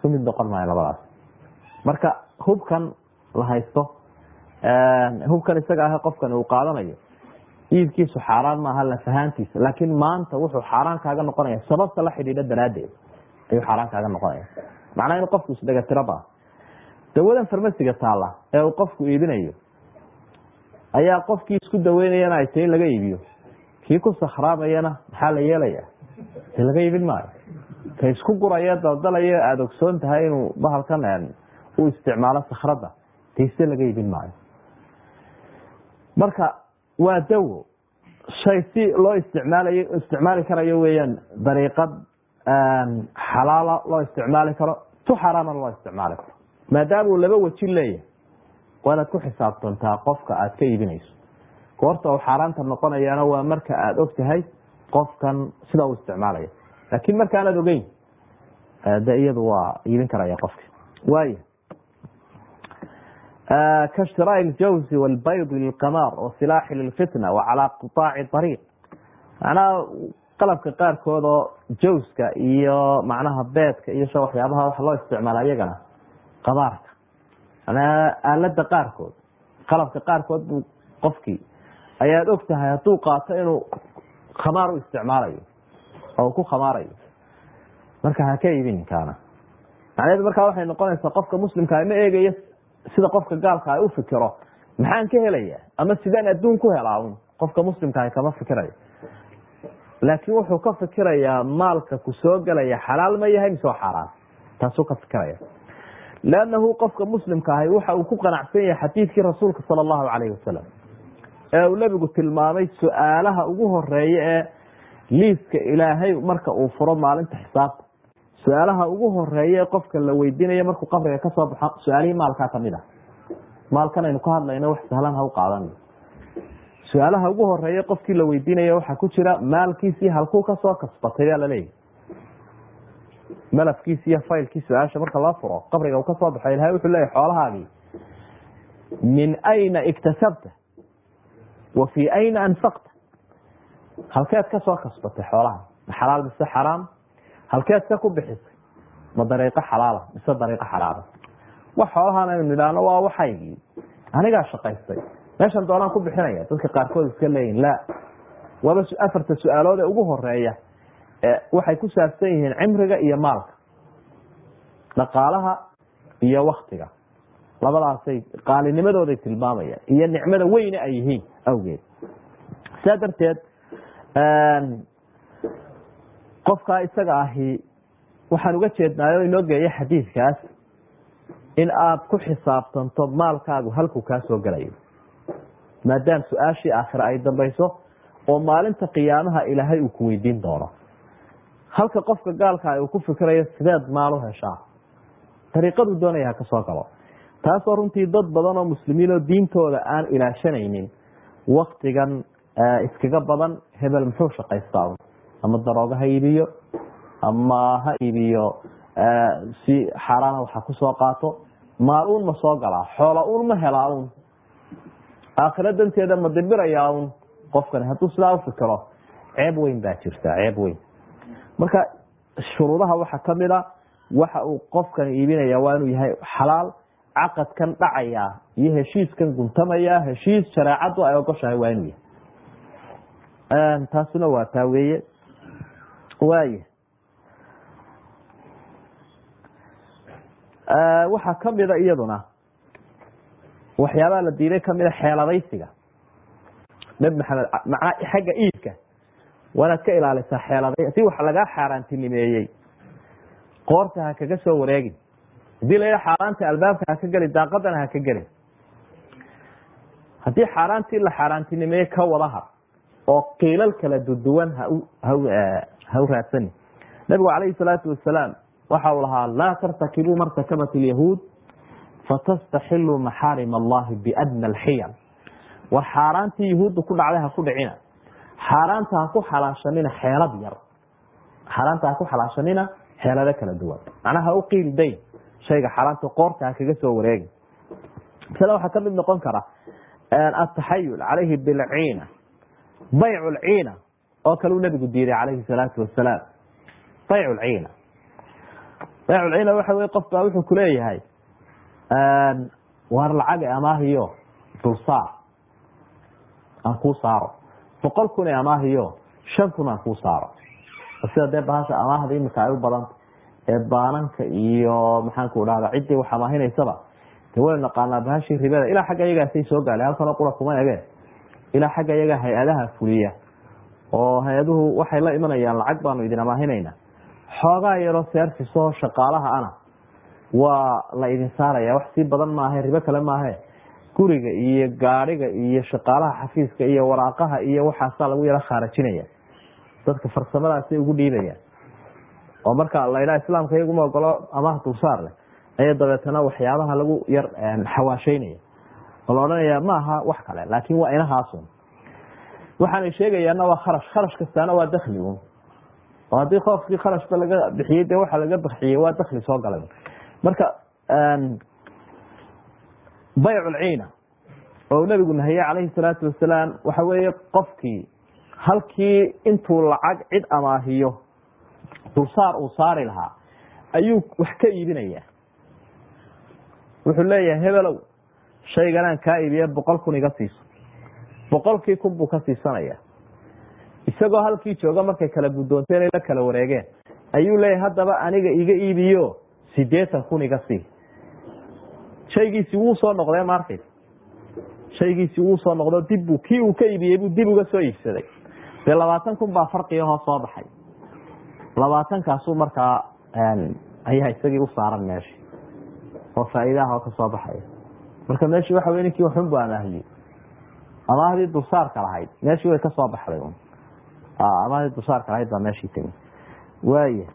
S1: isku mid noqon maayo labadaas. Marka hubkan la haysto hubkan isaga ah qofkan uu qaadanayo iibkiisu xaaraan maaha lafahaantiisa laakiin maanta wuxuu xaaraan kaaga noqonaya sababta la xidhiidha daraaddeed ayuu xaaraan kaaga noqonaya. Macnaa inu qofku isdhegatiro baa dawadan farmasiga taalla ee uu qofku iibinayo ayaa qofkii isku daweynayana ay tahay in laga iibiyo. Kii ku sakraamayana maxaa la yeelaya laga iibin maayo ka isku guraya daldalayo aada ogsoon tahay inuu bahalkan u isticmaalo sakradda tayse laga iibin maayo. Marka waa dawo. Shay si loo isticmaalayo isticmaali karayo weeyaan dariiqad xalaala loo isticmaali karo tu xaraama loo isticmaali karo. Maadaama uu laba weji leeyahay waa ku xisaabtantaa qofka aada ka iibinayso. Goorta uu xaaraanta noqonayaana waa marka aada og tahay qofkan sida uu isticmaalaya laakiin markaanaad ogeyn de iyadu waa iibin karaya qofki waaya kashtiraa ljawzi walbayd lilqamaar wasilaaxi lilfitna wacalaa qitaaci ariiq macnaha qalabka qaarkood oo jawska iyo macnaha beedka iyo sha waxyaabaha waxa loo isticmaala iyagana qamaarka manaa aalada qaarkood qalabka qaarkood buu qofkii ayaad og tahay hadduu qaato inuu khamaar u isticmaalayo oo ku khamaarayo marka ha ka iibin kaana. Macnaheedu markaa waxay noqonaysaa qofka muslimkaa ma eegayo sida qofka gaalka ay u fikiro. Maxaan ka helaya? Ama sidaan adduun ku helaa qofka muslimkaah kama fikirayo. Laakiin wuxuu ka fikirayaa maalka ku soo gelaya xalaal ma yahay mise xaaraan taasuu ka fikiraya. Leannahu qofka muslimka ahi waxa uu ku qanacsan yahay xadiidkii rasuulka sala allahu calayhi wasalam ee uu nebigu tilmaamay su'aalaha ugu horreeya ee liiska ilaahay marka uu furo maalinta xisaabta su'aalaha ugu horreeya ee qofka la weydiinayo markuu qabriga ka soo baxo su'aalihii maalkaa ka mid ah. Maalkan aynu ka hadlayno wax sahlan ha u qaadan. Su'aalaha ugu horreeya qofkii la weydiinaya waxaa ku jira maalkiisii halkuu ka soo kasbatay baa laleeyahy malafkiisi iyo faylkii su'aasha marka loo furo qabriga uu ka soo baxo ilahay wuxuu leeyahy xoolahaagii min ayna iktasabta wa fii ayna anfaqta halkeed ka soo kasbatay xoolaha ma xalaal mise xaraam? Halkeed ka ku bixisay ma dariiqo xalaala mise dariiqo xaraama wax xoolahaan aynu nidhaahno waa waxaygii. Anigaa shaqaystay. Meeshan doonaan ku bixinaya dadka qaarkood iska leeyihiin la waaba afarta su'aalood ee ugu horreeya waxay ku saabsan yihiin cimriga iyo maalka dhaqaalaha iyo waktiga labadaasay qaalinimadooday tilmaamayaan iyo nicmada weyne ay yihiin awgeed. Sidaa darteed qofkaa isaga ahi waxaan uga jeednaayo inoo geeya xadiidkaas in aad ku xisaabtanto maalkaagu halkuu kaa soo gelayo maadaam su'aashii aakhira ay dambayso oo maalinta qiyaamaha ilaahay uu ku weydiin doono. Halka qofka gaalka uu ku fikirayo sideed maal u heshaa dariiqaduu doonaya ha ka galo. Taasoo runtii dad badan oo muslimiin oo diintooda aan ilaashanaynin waktigan iskaga badan hebel muxuu shaqaystaa? Ama daroogo ha iibiyo? Ama ha iibiyo? Si xaaraana waxa ku soo qaato? Maal uun ma soo galaa. Xoola uun ma helaa un aakhira danteeda ma dibirayaa un qofkani hadduu sidaa ufikiro ceeb weyn baa jirta ceeb weyn. Marka shuruudaha waxaa ka mid a waxa uu qofkani iibinaya waa inuu yahay xalaal caqadkan dhacaya iyo heshiiskan guntamaya heshiis shareecadu ay ogoshahay waa inuu yahay taasuna waa taa weeye. Waaya waxaa kamida iyaduna. Waxyaabaha la diiday kamida xeeladaysiga. Nabi maxamed macnaa xagga iibka waa ka ilaalisaa xeelada si wax lagaa xaaraantinimeeyey. Qoorta ha kaga soo wareegin. Hadii la yidha xaaraanta albaabka ha ka gelin daaqadana ha ka gelin haddii xaaraantii la xaaraantinimeeyey ka wadaha oo qiilal kala duduwan ha u raadsani. Nabigu calayhi salaatu wasalaam waxa uu lahaa laa tartakibuu martakabat lyahuud fatastaxiluu maxaarim allahi biadna alxiyal war xaaraantii yahuudda ku dhacday ha ku dhicina. Xaaraanta ha ku xalaashanina xeelad yar. Xaaraanta ha ku xalaashanina xeelado kala duwan. Macnaha ha u qiil dayn shayga xaaraanta qoorta ha kaga soo wareegi masale waxaa ka mid noqon kara ataxayul calayhi bilciina bayc lciina oo kale uu nabigu diiday calayhi salaatu wasalaam bayc lciina bayc lciina waxa wey qof baa wuxuu kuleeyahay waar lacag amaahiyo dulsaar aan kuu saaro. Boqol kun ee amaahiyo shan kun aan kuu saaro. Sida dee bahasha amaahda imika ay u badanta ee baananka iyo maxaanku dhahda ciddii wax amaahinaysaba de waynu naqaanaa bahashii ribada. Ilaa xagga iyagaasay soo gaale. Halkanoo qura kuma ege ilaa xagga iyaga hay'adaha fuliya. Oo hay'aduhu waxay la imanayaan lacag baanu idin amaahinayna. Xoogaa yaroo seerfisoo shaqaalaha ana waa la idin saaraya. Wax sii badan maahe ribo kale maahe. Guriga iyo gaadhiga iyo shaqaalaha xafiiska iyo waraaqaha iyo waxaasaa lagu yaro khaarajinaya. Dadka farsamadaasay ugu dhiibayaan oo marka laydhaha islaamka iyaguma ogolo amaha dulsaar leh. Aya dabeetana waxyaabaha lagu yar xawaasheynaya la odhanaya maaha wax kale laakin waa inahaasun waxaanay sheegayaana waa kharash. Kharash kastaana waa dakli un oo haddii qoofkii kharashba laga bixiyey dee waxa laga bixiyey waa dakli soo galay marka bayc lciina oo nabigu nahiyey calayhi salaatu wasalaam waxa weeye qofkii halkii intuu lacag cid amaahiyo dulsaar uu saari lahaa ayuu wax ka iibinaya wuxuu leeyahay hebelow shayganaan kaa iibiye boqol kun iga siiso. Boqolkii kun buu ka siisanaya isagoo halkii jooga markay kala guddoonteen ay la kala wareegeen ayuu leeyahay haddaba aniga iga iibiyo sideetan kun iga sii. Shaygiisi wuu soo noqdee markaysa shaygiisi wuu soo noqdo dibbu kii uu ka iibiyey buu dib uga soo iibsaday. Dee labaatan kun baa farqigahoo soo baxay. Labaatankaasu markaa ayaa isagii u saaran meesha oo faa'iidaha oo ka soo baxaya marka meeshii waxa wey ninkii waxun bu amaahiyey amaahdii dulsaarka lahayd meeshii way ka soo baxday amaahdii dulsaarka lahayd baa meeshii tegi waaya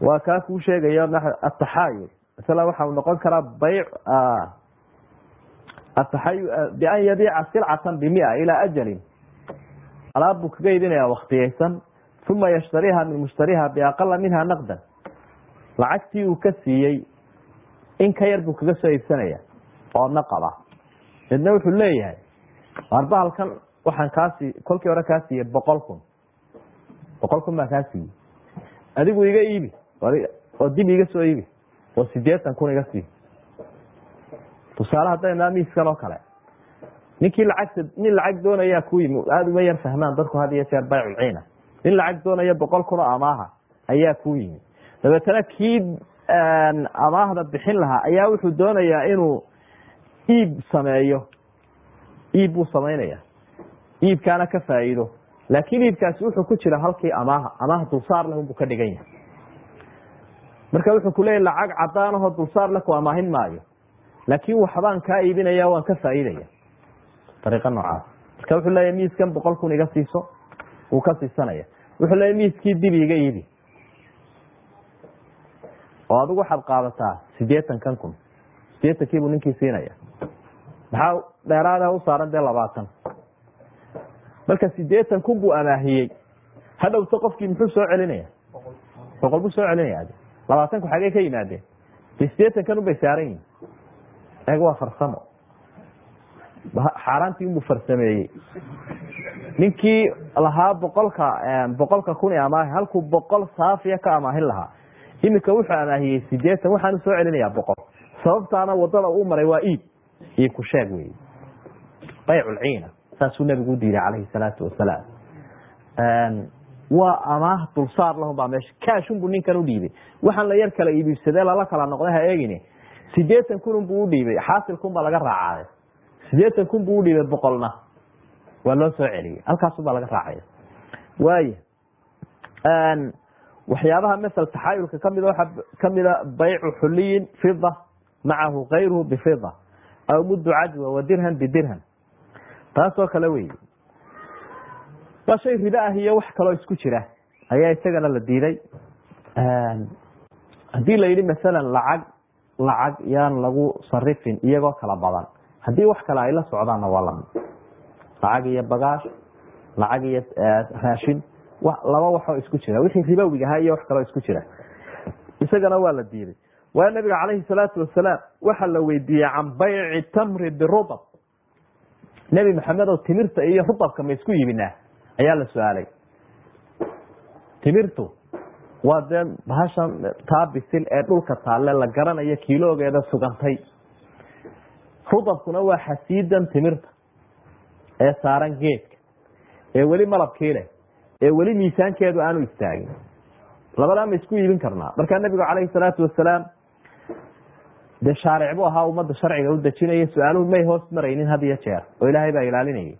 S1: waa kaa kuu sheegayo ataxaayul masala waxa uu noqon karaa bayc ataxayu bian yabiica silcatan bimia ilaa ajalin. Alaab buu kaga iibinaya waktiyeysan uma yashtariha min mushtariha biaqala minha naqdan. Lacagtii uu ka siiyey in ka yar buu kaga soo iibsanaya oo naqaba midna wuxuu leeyahay. Arba halkan waxaan kaasii kolkii hore kaa siiyey boqol kun. Boqol kun baan kaa siiyey adigu iga iibi. Oo dib iga soo iibi. Oo sideetan kun iga sii. Tusaale haddayna miiskan oo kale. Ninkii lacagta nin lacag doonayaa ku yimi aada uma yar fahmaan dadku had iyo jeer bayculciina nin lacag doonaya boqol kun oo amaaha ayaa ku yimi. Dabeetana kii amaahda bixin lahaa ayaa wuxuu doonayaa inuu iib sameeyo. Iib buu samaynaya iibkaana ka faa'iido. Laakiin iibkaasi wuxuu ku jira halkii amaaha amaah dulsaar leh unbuu ka dhigan yahay. Marka wuxuu ku lacag cadaanahoo dulsaar leh ku amaahin maayo. Laakiin waxbaan kaa iibinaya waan ka faa'iidaya dariiqa noocaas. Marka wuxuu leeyahy miiskan boqol kun iga siiso wuu ka siisanaya wuxuu leeyahy miiskii dib iga iibi. Oo adigu waxaad qaadataa sideetankan kun. Sideetankiibuu ninkii siinaya maxaa dheeraada u saaran dee labaatan? Marka sideetan kun buu amaahiyey hadhowta qofkii muxuu soo celinaya boqol buu soo celinaya labaatanku xagee ka yimaadeen de sideetankan unbay saaran yihiin eeg waa farsamo. Xaaraantii unbuu farsameeyey. Ninkii lahaa boqolka boqolka kun ee amaahi halkuu boqol saafiya ka amaahin lahaa. Iminka wuxuu amaahiyey sideetan waxaanu soo celinayaa boqol. Sababtaana waddada uu maray waa iib iib ku sheeg wey bayculciina saasuu nabigu u diiday calayhi salaatu wasalaam. Waa amaah dulsaar lahun baa meesha kaashunbuu ninkan u dhiibay. Waxaan la yar kala iibibsadee lala kala noqday ha eegine. Sideetan kunun buu udhiibay xaasilkun baa laga raacaaday. Sideetan kun buu udhiibay boqolna. Waa loo soo celiyey halkaasun baa laga raacaya waaya waxyaabaha masel taxaayulka ka mid waxaa kamida baycu xuliyin fida macahu kayruhu bifida aw muddu cadwa wa dirham bidirham taasoo kale wey waa shay ah iyo wax kaloo isku jira. Ayaa isagana la diiday. Haddii la yidhi masalan lacag lacag yaan lagu sarifin iyagoo kala badan. Haddii wax kale ay la socdaanna waa la mid lacag iyo bagaash lacag iyo raashin laba waxoo isku jira. Wixii ribowig ahaa iyo wax kaloo isku jira. Isagana waa la diiday waa nabiga calayhi salaatu wasalaam. Waxaa la weydiiyey can bayci tamri birudab nebi maxamed oo timirta iyo rudabka ma isku yibinaa? Ayaa la su'aalay. Timirtu waa dee bahashan taa bisil ee dhulka taalle la garanayo kiiloogeeda sugantay. Rudabkuna waa xasiidan timirta ee saaran geedka ee weli malabkii leh ee weli miisaankeedu aanu istaagin. Labadaa ma isku iibin karnaa. Markaa nabigu calayhi salaatu wasalaam dee shaaric buu ahaa ummadda sharciga u dejinaya su'aaluhu may hoos maraynin had iyo jeer oo ilaahay baa ilaalinayay.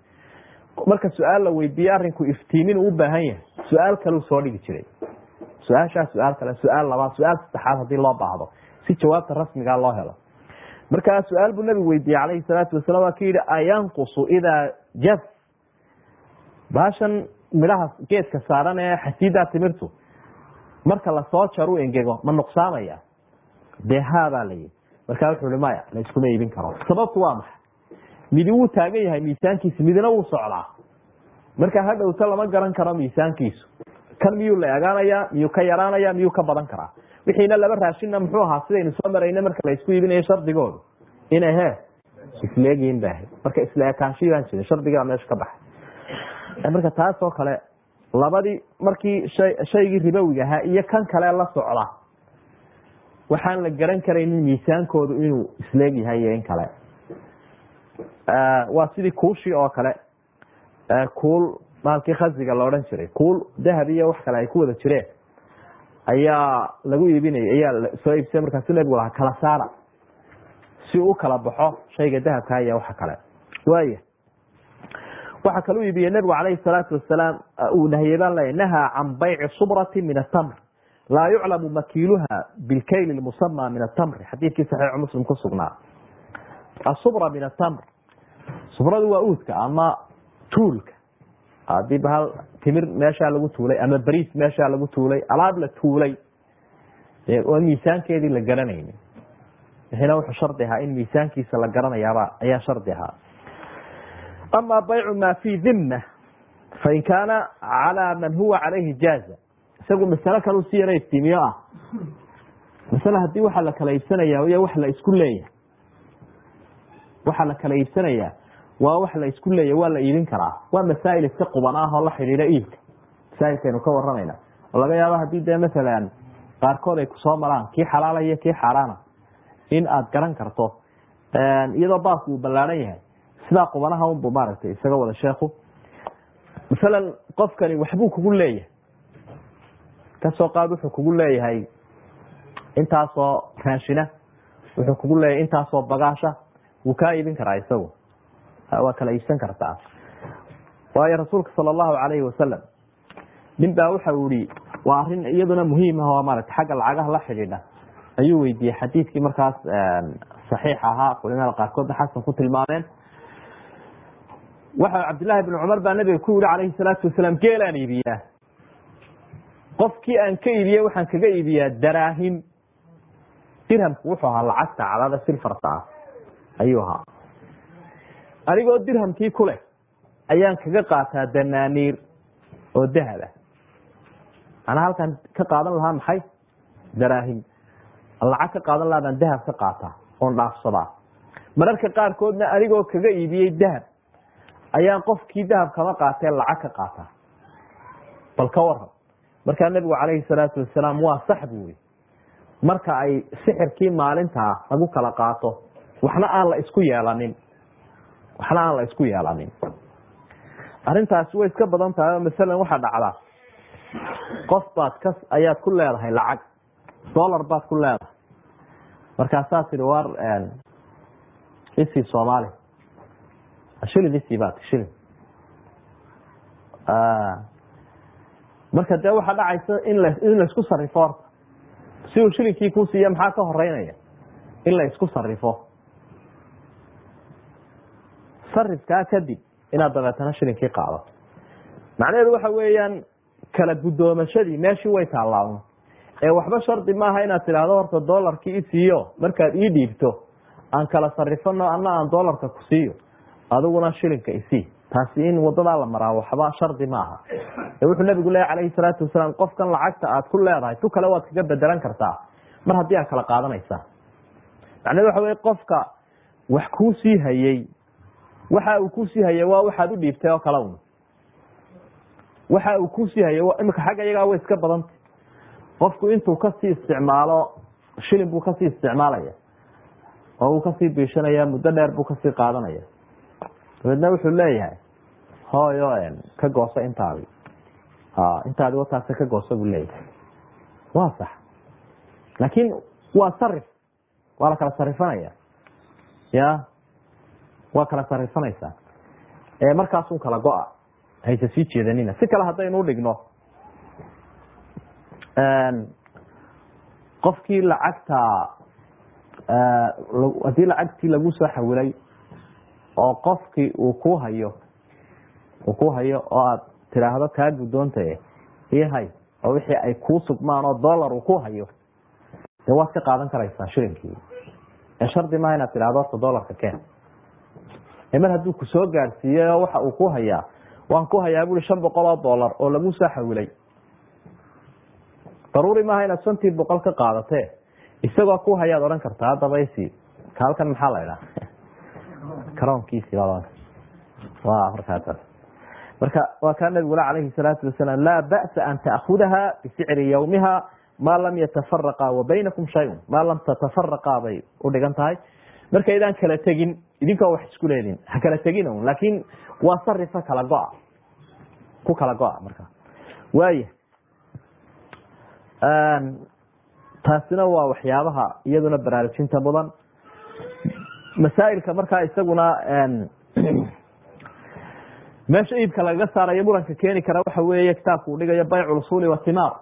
S1: Marka su'aal la weydiiye arinku iftiimin uu ubaahan yahay. Su'aal kaleu soo dhigi jiray. Su'aashaa su'aal kale su'aal labaad su'aal saddexaad haddii loo baahdo si jawaabta rasmiga loo helo. Markaa su'aal buu nabigu weydiiyey calayhi salaatu wasalam waa ka yidhi ayanqusu idaa jaf baashan midhaha geedka saaran ee xasiidaa timirtu marka la soo jaru engego ma nuqsaamaya dee haabaa layihi markaa wuxuu hi maya la iskuma iibin karo. Sababtu waa maxay? Midi wuu taagan yahay miisaankiisa midina wuu socdaa. Marka hadhowta lama garan karo miisaankiisu. Kan miyuu la egaanaya miyuu ka yaraanaya miyuu ka badan karaa? Wixiina laba raashinna muxuu ahaa sidaynu soo marayna marka la isku iibinayo shardigoodu. Inay he isleegyihin ba ahayd. Marka isla baan jirin shardigaa meesha ka baxay. Marka taas oo kale labadii markii shay shaygii ribowiga ahaa iyo kan kale la socda waxaan la garan karaynin miisaankoodu inuu isleeg yahay iyo in kale. Waa sidii kuushii oo kale. Kuul maalkii khasiga la odhan jiray. Kuul dahab iyo wax kale ay ku wada jireen. Ayaa lagu iibinaya ayaa soo iibsay markaasu nabigu lahaa kala saara. Si uu kala baxo shayga dahabka iyo waxa kale. Waaya waxaa kala u iibiyey nabigu calayhi salaatu wasalaam uu nahiyey baan leeya nahaa can bayci subrati min atamr laa yuclamu makiiluha bilkayli musama min atamri. Xadiidkii saxiixu muslim ku sugnaa. Asubra min atamr subradu waa uudka ama tuulka. Hadii bahal timir meeshaa lagu tuulay ama bariis meeshaa lagu tuulay alaab la tuulay oo miisaankeedii la garanayni wixina wuxuu shardi ahaa in miisaankiisa la garanayaaba ayaa shardi ahaa. Ama baycu ma fi dhimma fain kaana calى man huwa calayhi jaaza isagu masalo kale si yara iftiimiyo ah. Masale haddii waxa la kala iibsanaya y wax la isku leeyahay. Waxa la kala iibsanaya waa wax la isku leeyahy waa la iibin karaa. Waa masaa'il iska quban ah oo la xidhiidha iibka. Masaa'ilkaynu ka waramayna oo laga yaabo haddii dee masalan qaarkood ay ku soo maraan kii xalaala iyo kii xaaraana in aad garan karto iyadoo baabku uu ballaaran yahay. Sidaa qubanaha unbu maaragtay isaga wada sheekhu. Masalan qofkani waxbuu kugu leeyahay ka soo qaad wuxuu kugu leeyahay intaasoo raashina wuxuu kugu leeyahy intaasoo bagaasha wuu kaa iibin karaa isagu. Waa kala iibsan kartaa. Waayo rasuulka sala allahu calayhi wasalam nin baa waxa uu ihi waa arrin iyaduna muhiim ah oo maarata xagga lacagaha la xidhiidha. Ayuu weydiiyey xadiidkii markaas saxiix ahaa culimada qaarkoodna xasan ku tilmaameen. Waxa cabdillaahi bn cumar baa nabiga ku yihi calayhi salaatu wasalaam geelaan iibiyaa qofkii aan ka iibiyey waxaan kaga iibiyaa daraahim. Dirhamku wuxuu ahaa lacagta cadada silfarta ah. Ayuu ahaa. Anigoo dirhamkii ku leh ayaan kaga qaataa danaaniir oo dahaba anaa halkaan ka qaadan lahaa maxay? Daraahim. Lacag ka qaadan lahaa baan dahab ka qaataa oon dhaafsadaa. Mararka qaarkoodna anigoo kaga iibiyey dahab ayaan qofkii dahab kama qaatee lacag ka qaataa. Bal ka waran markaa nebigu calayhi salaatu wasalaam waa sax buu wi marka ay sixirkii maalintaa lagu kala qaato waxna aan la isku yeelanin. Waxna aan la isku yeelanin. Arrintaasi way iska badan tahay oo masalan waxaa dhacdaa qof baad ka ayaad ku leedahay lacag. Dollar baad ku leedahay. Markaasaa tihi war isii soomaali. Shilin isii baat shilin marka dee waxaa dhacaysa in la in la isku sarifo horta. Si uu shilinkii kuu siiya maxaa ka horeynaya in la isku sarifo sarifkaa kadib inaad dabeetana shilinkii qaadato macnaheedu waxa weeyaan kala gudoomashadii meeshii way taallaawn ee waxba shardi maaha inaad tidhaahdo horta dolarkii isiiyo markaad ii dhiibto aan kala sarifano ana aan dolarka ku siiyo adiguna shilinka isii taasi in wadadaa la maraa waxba shardi maaha. Ee wuxuu nabigu leeya calayhi salaatu wasalaam qofkan lacagta aad ku leedahay tu kale waad kaga bedelan kartaa. Mar haddii aad kala qaadanaysaa macnahedu waxa wey qofka wax kuu sii hayey waxa uu ku sii hayay waa waxaad u dhiibtay oo kale un waxa uu ku sii hayay imika xagga iyagaa way iska badantay. Qofku intuu ka sii isticmaalo shilin buu ka sii isticmaalaya oo uu ka sii biishanaya muddo dheer buu ka sii qaadanaya. Dabeedna wuxuu leeyahay hooyo ka gooso intaadi intaadi wataase ka gooso buu leeyahay waa sax laakiin waa sarif waa la kala sarifanaya ya? Waa kala sarifanaysaa ee markaasun kala go-a. Hayse sii jeedanina si kale haddaynu udhigno qofkii lacagta haddii lacagtii lagu soo xawilay oo qofkii uu ku hayo uu ku hayo oo aad tidhaahdo kaa guddoontae. Ii hay oo wixii ay kuu sugmaan oo dollar uu ku hayo. Dee waad ka qaadan karaysaa shilinkii ee shardi maaha inaad tidhahdo horta dollarka keen. Mar hadduu ku soo gaadhsiiyey oo waxa uu ku hayaa waan ku hayaa bui shan boqol oo dollar oo lagu soo xawilay daruuri maaha inaad shantii boqol ka qaadate. Isagoo ku hayaad odhan kartaa haddaba isi ka halkan maxaa la idhaha karoonkiisi baad wa markaa marka waa kaa nabigula calayhi salaatu wasalaam laa ba'sa an ta'khudaha bisicri yawmiha maa lam yatafaraqa wa shayun. Maa lam tatafaraqa bay udhigan tahay. Markaydaan kala tegin idinkoo wax isku leedin ha kala tegin un laakiin waa sarifa kala go-a. Ku kala go-a marka. Waaya taasina waa waxyaabaha iyaduna baraarujinta mudan. Masaa'ilka markaa isaguna meesha iibka lagaga saarayo muranka keeni kara waxa weeye kitaabku uu dhigayo baycu lusuli watimaar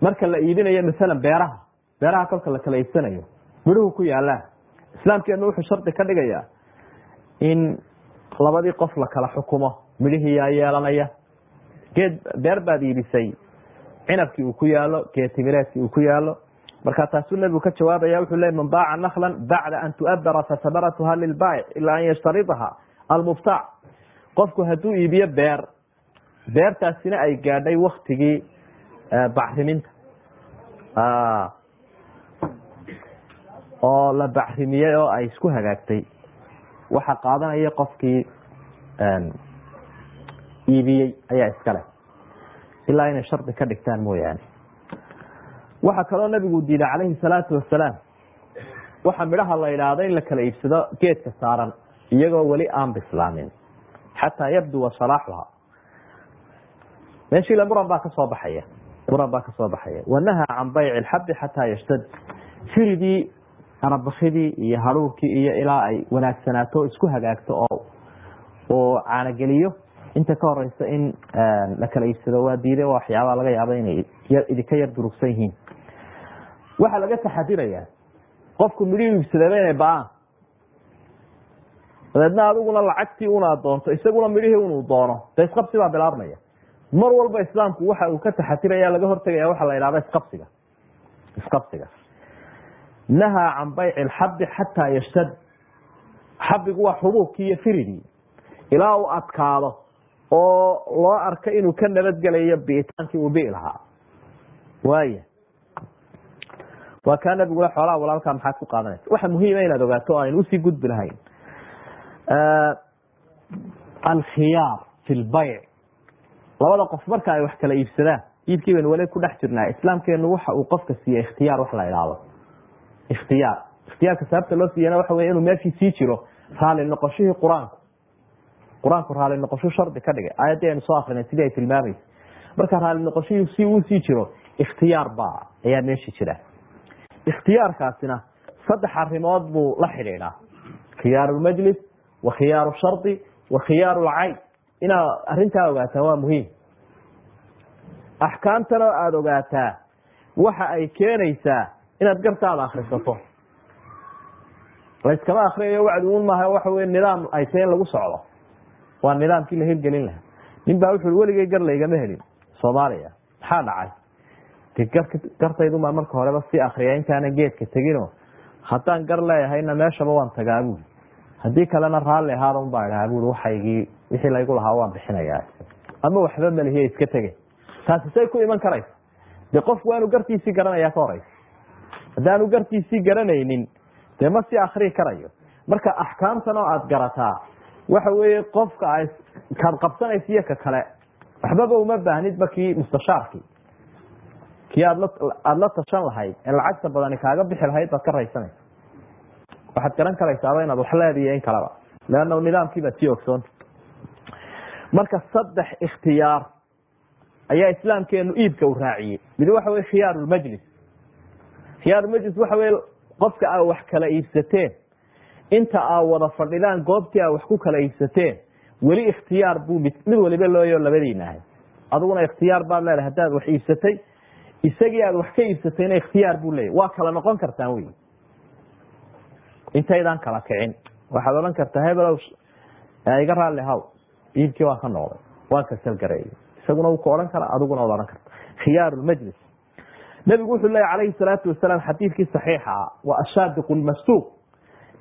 S1: marka la iibinayo masalan beeraha beeraha kolka la kala iibsanayo midhuhu ku yaalaan islaamkeenu wuxuu shardi ka dhigayaa in labadii qof la kala xukumo midhihii yaa yeelanaya. Geed beer baad iibisay cinabkii uu ku yaalo geed timireedkii uu ku yaalo. Marka taasuu nebigu ka jawaabaya wuxuu leey man baaca naklan bacda an tu'abara fasamaratuha lilbaayic ilaa an yashtaridaha almuftaac qofku hadduu iibiyo beer beertaasina ay gaadhay waktigii bacriminta. Oo la bacrimiyey oo ay isku hagaagtay. Waxa qaadanaya qofkii iibiyey ayaa iskale ilaa inay shardi ka dhigtaan mooyaane. Waxaa kaloo nabigu diiday calayhi salaatu wasalaam waxa midhaha la idhaahdo in la kala iibsado geedka saaran iyagoo weli aan bislaamin xataa yabduwa salaaxuha meeshii la muran baa ka soo baxaya muran baa ka soo baxaya wanahaa can bayci lxabi xataa yashtad firidii arabakidii iyo haruurkii iyo ilaa ay wanaagsanaato o isku hagaagto oo oo caanogeliyo inta ka horeysa in la kala iibsado waa diiday waa waxyaabaa laga yaaba inay idinka yar durugsan yihiin waxaa laga taxadirayaa qofku midhihii iibsadaba inay ba'aan dabeedna adiguna lacagtii una doonto isaguna midhihii unuu doono. De isqabsi baa bilaabmaya mar walba islaamku waxa uu ka taxatiraya laga hortegaya waxa la idhahda isqabsiga. Isqabsiga. Nahaa can bayci lxabi xataa yashtad. Xabigu waa xubuubkii iyo firidii. Ilaa uu adkaado oo loo arko inuu ka nabadgelayo biitaankii uu bii lahaa. Waaya waa kaa nabigule xoolaha walaalkaa maxaad ku qaadanaysa? Waxa muhiima inaad ogaato o aynu u sii gudbi lahayn alkhiyaar fi lbayc labada qof marka ay wax kala iibsadaan iibkii baynu weli ku dhex jirnaa islaamkeenu waxa uu qofka siiye ikhtiyaar wax la idhaahdo ikhtiyaar ikhtiyaarka sababta loo siiyana waxa wey inuu meeshii sii jiro raali noqoshihii qur'aanku qur'aanku raali noqosho shardi ka dhigay aayaddii aynu soo akrinay sidii ay tilmaamaysa marka raali noqoshihii si uu sii jiro ikhtiyaar baa ayaa meeshii jira ikhtiyaarkaasina saddex arimood buu la xidhiidhaa khiyaaru lmajlis wa khiyaaru shardi wa khiyaaru lcayn inaad arintaa ogaataa waa muhiim. Axkaamtana aada ogaataa. Waxa ay keenaysaa inaad gartaada akrisato layskama akriyayo wacdi un maaha waxa wey nidaam ay tahay in lagu socdo. Waa nidaamkii la hirgelin lahaa. Nin baa wuxu weligay gar laygama helin. Soomaaliya maxaa dhacay? Gartaydumaa marka horeba sii akriya intaana geedka tegino. Haddaan gar leeyahayna meeshaba waan tagaa buuli haddii kalena raalli ahaada un baa idhahaa waxaygii wixii laygu lahaa waan bixinayaa. Ama waxba malihiye iska tegay taasi say ku iman karaysa. De qofku waanu gartiisii garanayaa ka horeysa haddaanu gartiisii garanaynin dee ma sii akrii karayo. Marka axkaamtan oo aada garataa waxa weeye qofka ay kaad qabsanaysa iyo ka kale waxbaba uma baahnidba kii mustashaarkii kii aadla aada la tashan lahayd ee lacagta badani kaaga bixi lahayd baad ka raysanaysa waxaad garan karaysaaba inaad wax leediyo in kaleba leanna nidaamkii baad sii ogsoonta marka saddex ikhtiyaar ayaa islaamkeenu iibka u raaciyey. Mid waxa wey khiyaar lmajlis khiyaar majlis waxa wey qofka aa wax kala iibsateen inta aa wada fadhidaan goobtii aa wax ku kala iibsateen weli ikhtiyaar buu mid waliba looyo labadiina ahay adiguna ikhtiyaar baad leedahay haddaad wax iibsatay isagii aad wax ka iibsatayna ikhtiyaar buu leeyahy waa kala noqon kartaan wey intaydaan kala kicin. Waxaad odhan kartaa hebelow iga raalli haw iibkii waan ka noqday waan kasalgareeyay isaguna wuu ka odhan karaa adiguna waad odhan karta khiyaar lmajlis nabigu wuxuu leeya calayhi salaatu wasalaam xadiidkii saxiixa ah wa ashaadiqu lmasuuq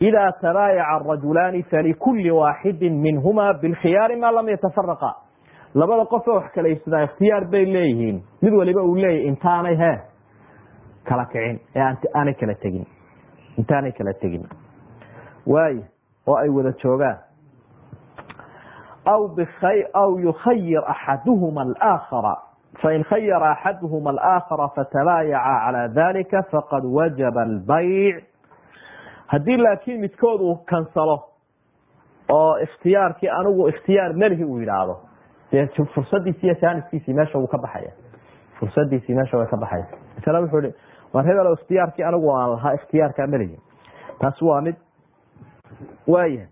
S1: idaa tabaayaca arajulaani falikuli waaxidin minhuma bilkhiyaari maa lam yatafaraqa labada qof oo wax kala ikhtiyaar bay leeyihiin. Mid waliba uu leeyahy intaanay he kala kicin. Ee aanay kala tegin. Intaanay kala tegin waay oo ay wada joogaan. Aw yukhayir axaduhuma alaakhara. Fain khayara axaduhuma alaakhara fatabaayaca calaa dalika faqad wajaba albayc. Haddii laakiin midkood uu kansalo oo ikhtiyaarkii anigu ikhtiyaar melihi uu yidhaahdo dee fursadiisi iyo meesha wuu ka baxaya. Fursadiisii meesha way ka baxaysa masale wuxuu hi war hebel ikhtiyaarkii anigu aan lahaa ikhtiyaarkaa melihi. Taas waa mid waayahay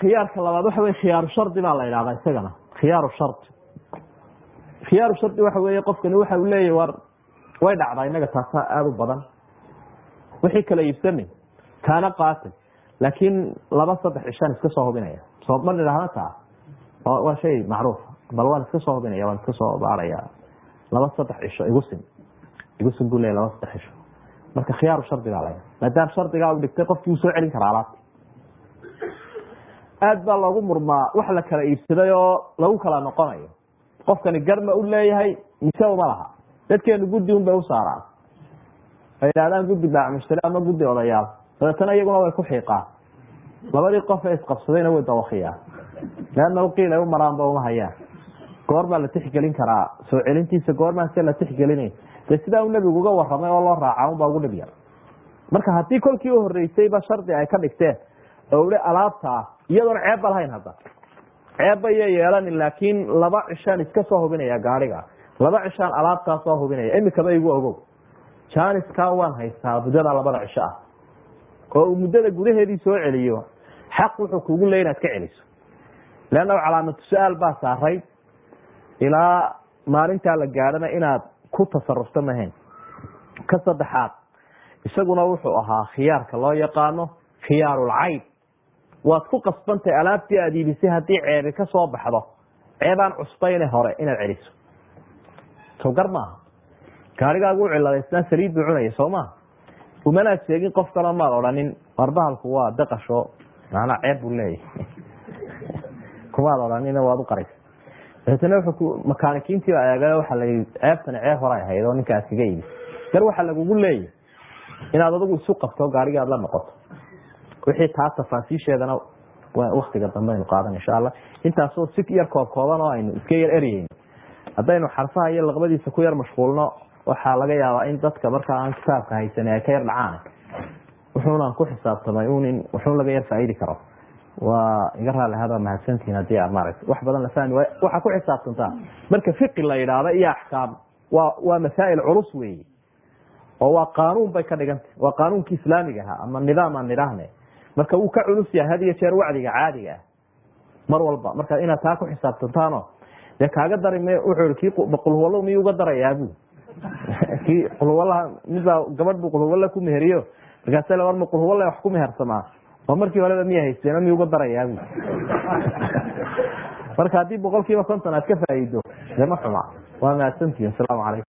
S1: khiyaarka labaad waxa wey khiyaaru shardi baa la idhahdaa isagana. Khiyaaru shardi. Khiyaaru shardi waxa weeye qofkani waxa uu leeyahy war way dhacdaa inaga taasa aada u badan. Wixii kala iibsani kaana qaatay laakiin laba saddex cishaan iska soo hubinaya. Soo ma idhahda taa? Waa shay macruufa bal waan iska soo hubinaya waan iska soo baaraya. Laba saddex cisho igusin igusin buu leeyahy laba saddex cisho marka khiyaaru shardi baa la maadaam shardigaa dhigtay qofkii wuu soo celin karaa alaabti aad baa loogu murmaa wax la kala iibsaday oo lagu kala noqonayo. Qofkani garma u leeyahay mise uma laha. Dadkeenu guddi un bay u ay idhahdaan guddi baacmushtari ama guddi odayaal dabeetana iyaguna way ku xiiqaan. Labadii qof ee isqabsadayna way dawakiyaan leanna qiil ay u maraanba uma hayaan. Goormaa la tixgelin karaa. Soo celintiisa goormaa se la tixgelinayn dee sidaa uu nebigu uga waramay oo loo raaca unbaa ugu dhib yar. Marka haddii kolkii u horeysayba shardi ay ka dhigteen oo i alaabtaa iyadoona ceebba lahayn hadda. Ceebba iyo yeelanin laakiin laba cishaan iska soo hubinaya gaariga laba cishaan alaabtaa soo hubinaya. Imikaba igu ogow. Janiskaa waan haystaa muddada labada cisho ah oo uu muddada gudaheedii soo celiyo xaq wuxuu kugu leey inaad ka celiso. Leanna calaamatu su'aal baa saaray. Ilaa maalintaa la gaadhana inaad ku tasarufto mahayn ka saddexaad isaguna wuxuu ahaa khiyaarka loo yaqaano khiyaarulcayb waad ku qasbantahay alaabtii aad iibisay haddii ceebi ka soo baxdo ceebaan cusbayne hore inaad celiso. Sowgar maaha. Gaarigaagu u ciladaysnaa saliid buu cunaya soo maa umanaad sheegin qof kaloo maad odhanin warbahalku waa daqasho. Macnaa ceeb buu leeyahay. Kumaad odhanina waad u qaraysa dabeetana wuxuu makaanikiintii eega waxa la yii ceebtani ceeb hore ay ahayd oo ninka aad kaga iibis gar waxaa lagugu leeyahy inaad adigu isu qabto gaarigii aad la noqoto. Wixii taa tafaasiisheedana waktiga dambe aynu qaadan insha allah. Intaasoo si yar koob oo aynu iska yar eryeyn haddaynu xarfaha iyo laqbadiisa ku yar mashquulno waxaa laga yaabaa in dadka markaa aan kitaabka haysan ay ka yar dhacaan wuxuunaan ku xisaabtamay un wuxuun laga yar faaidi karo waa iga raali hada mahadsantihin haddii aad maaragta wax badan la fahmi waay waxaa ku xisaabtantaa marka fiqi la yidhaahdo iyo axkaam waa waa masaa'il culus weeye. Oo waa qaanuun bay ka dhigantah waa qaanuunkii islaamiga ahaa ama nidaam aan nidhaahne. Marka wuu ka culus yahay had iyo jeer wacdiga caadiga ah. Mar walba. Marka inaad taa ku xisaabtantaano dee kaaga dari m wuxuu i kii qulhuwallo miyuu uga darayaabu kii qulhuwallaha midbaa gabadh buu qulhuwalla ku meheriyo. Markaasa la warma qulhuwalla wax ku mehersamaa oo markii horeba miya haysteeno miyuu uga darayaabu marka haddii boqol kiiba konton aad ka faa'iido dee ma xuma waa mahadsantihin asalaamu calaykum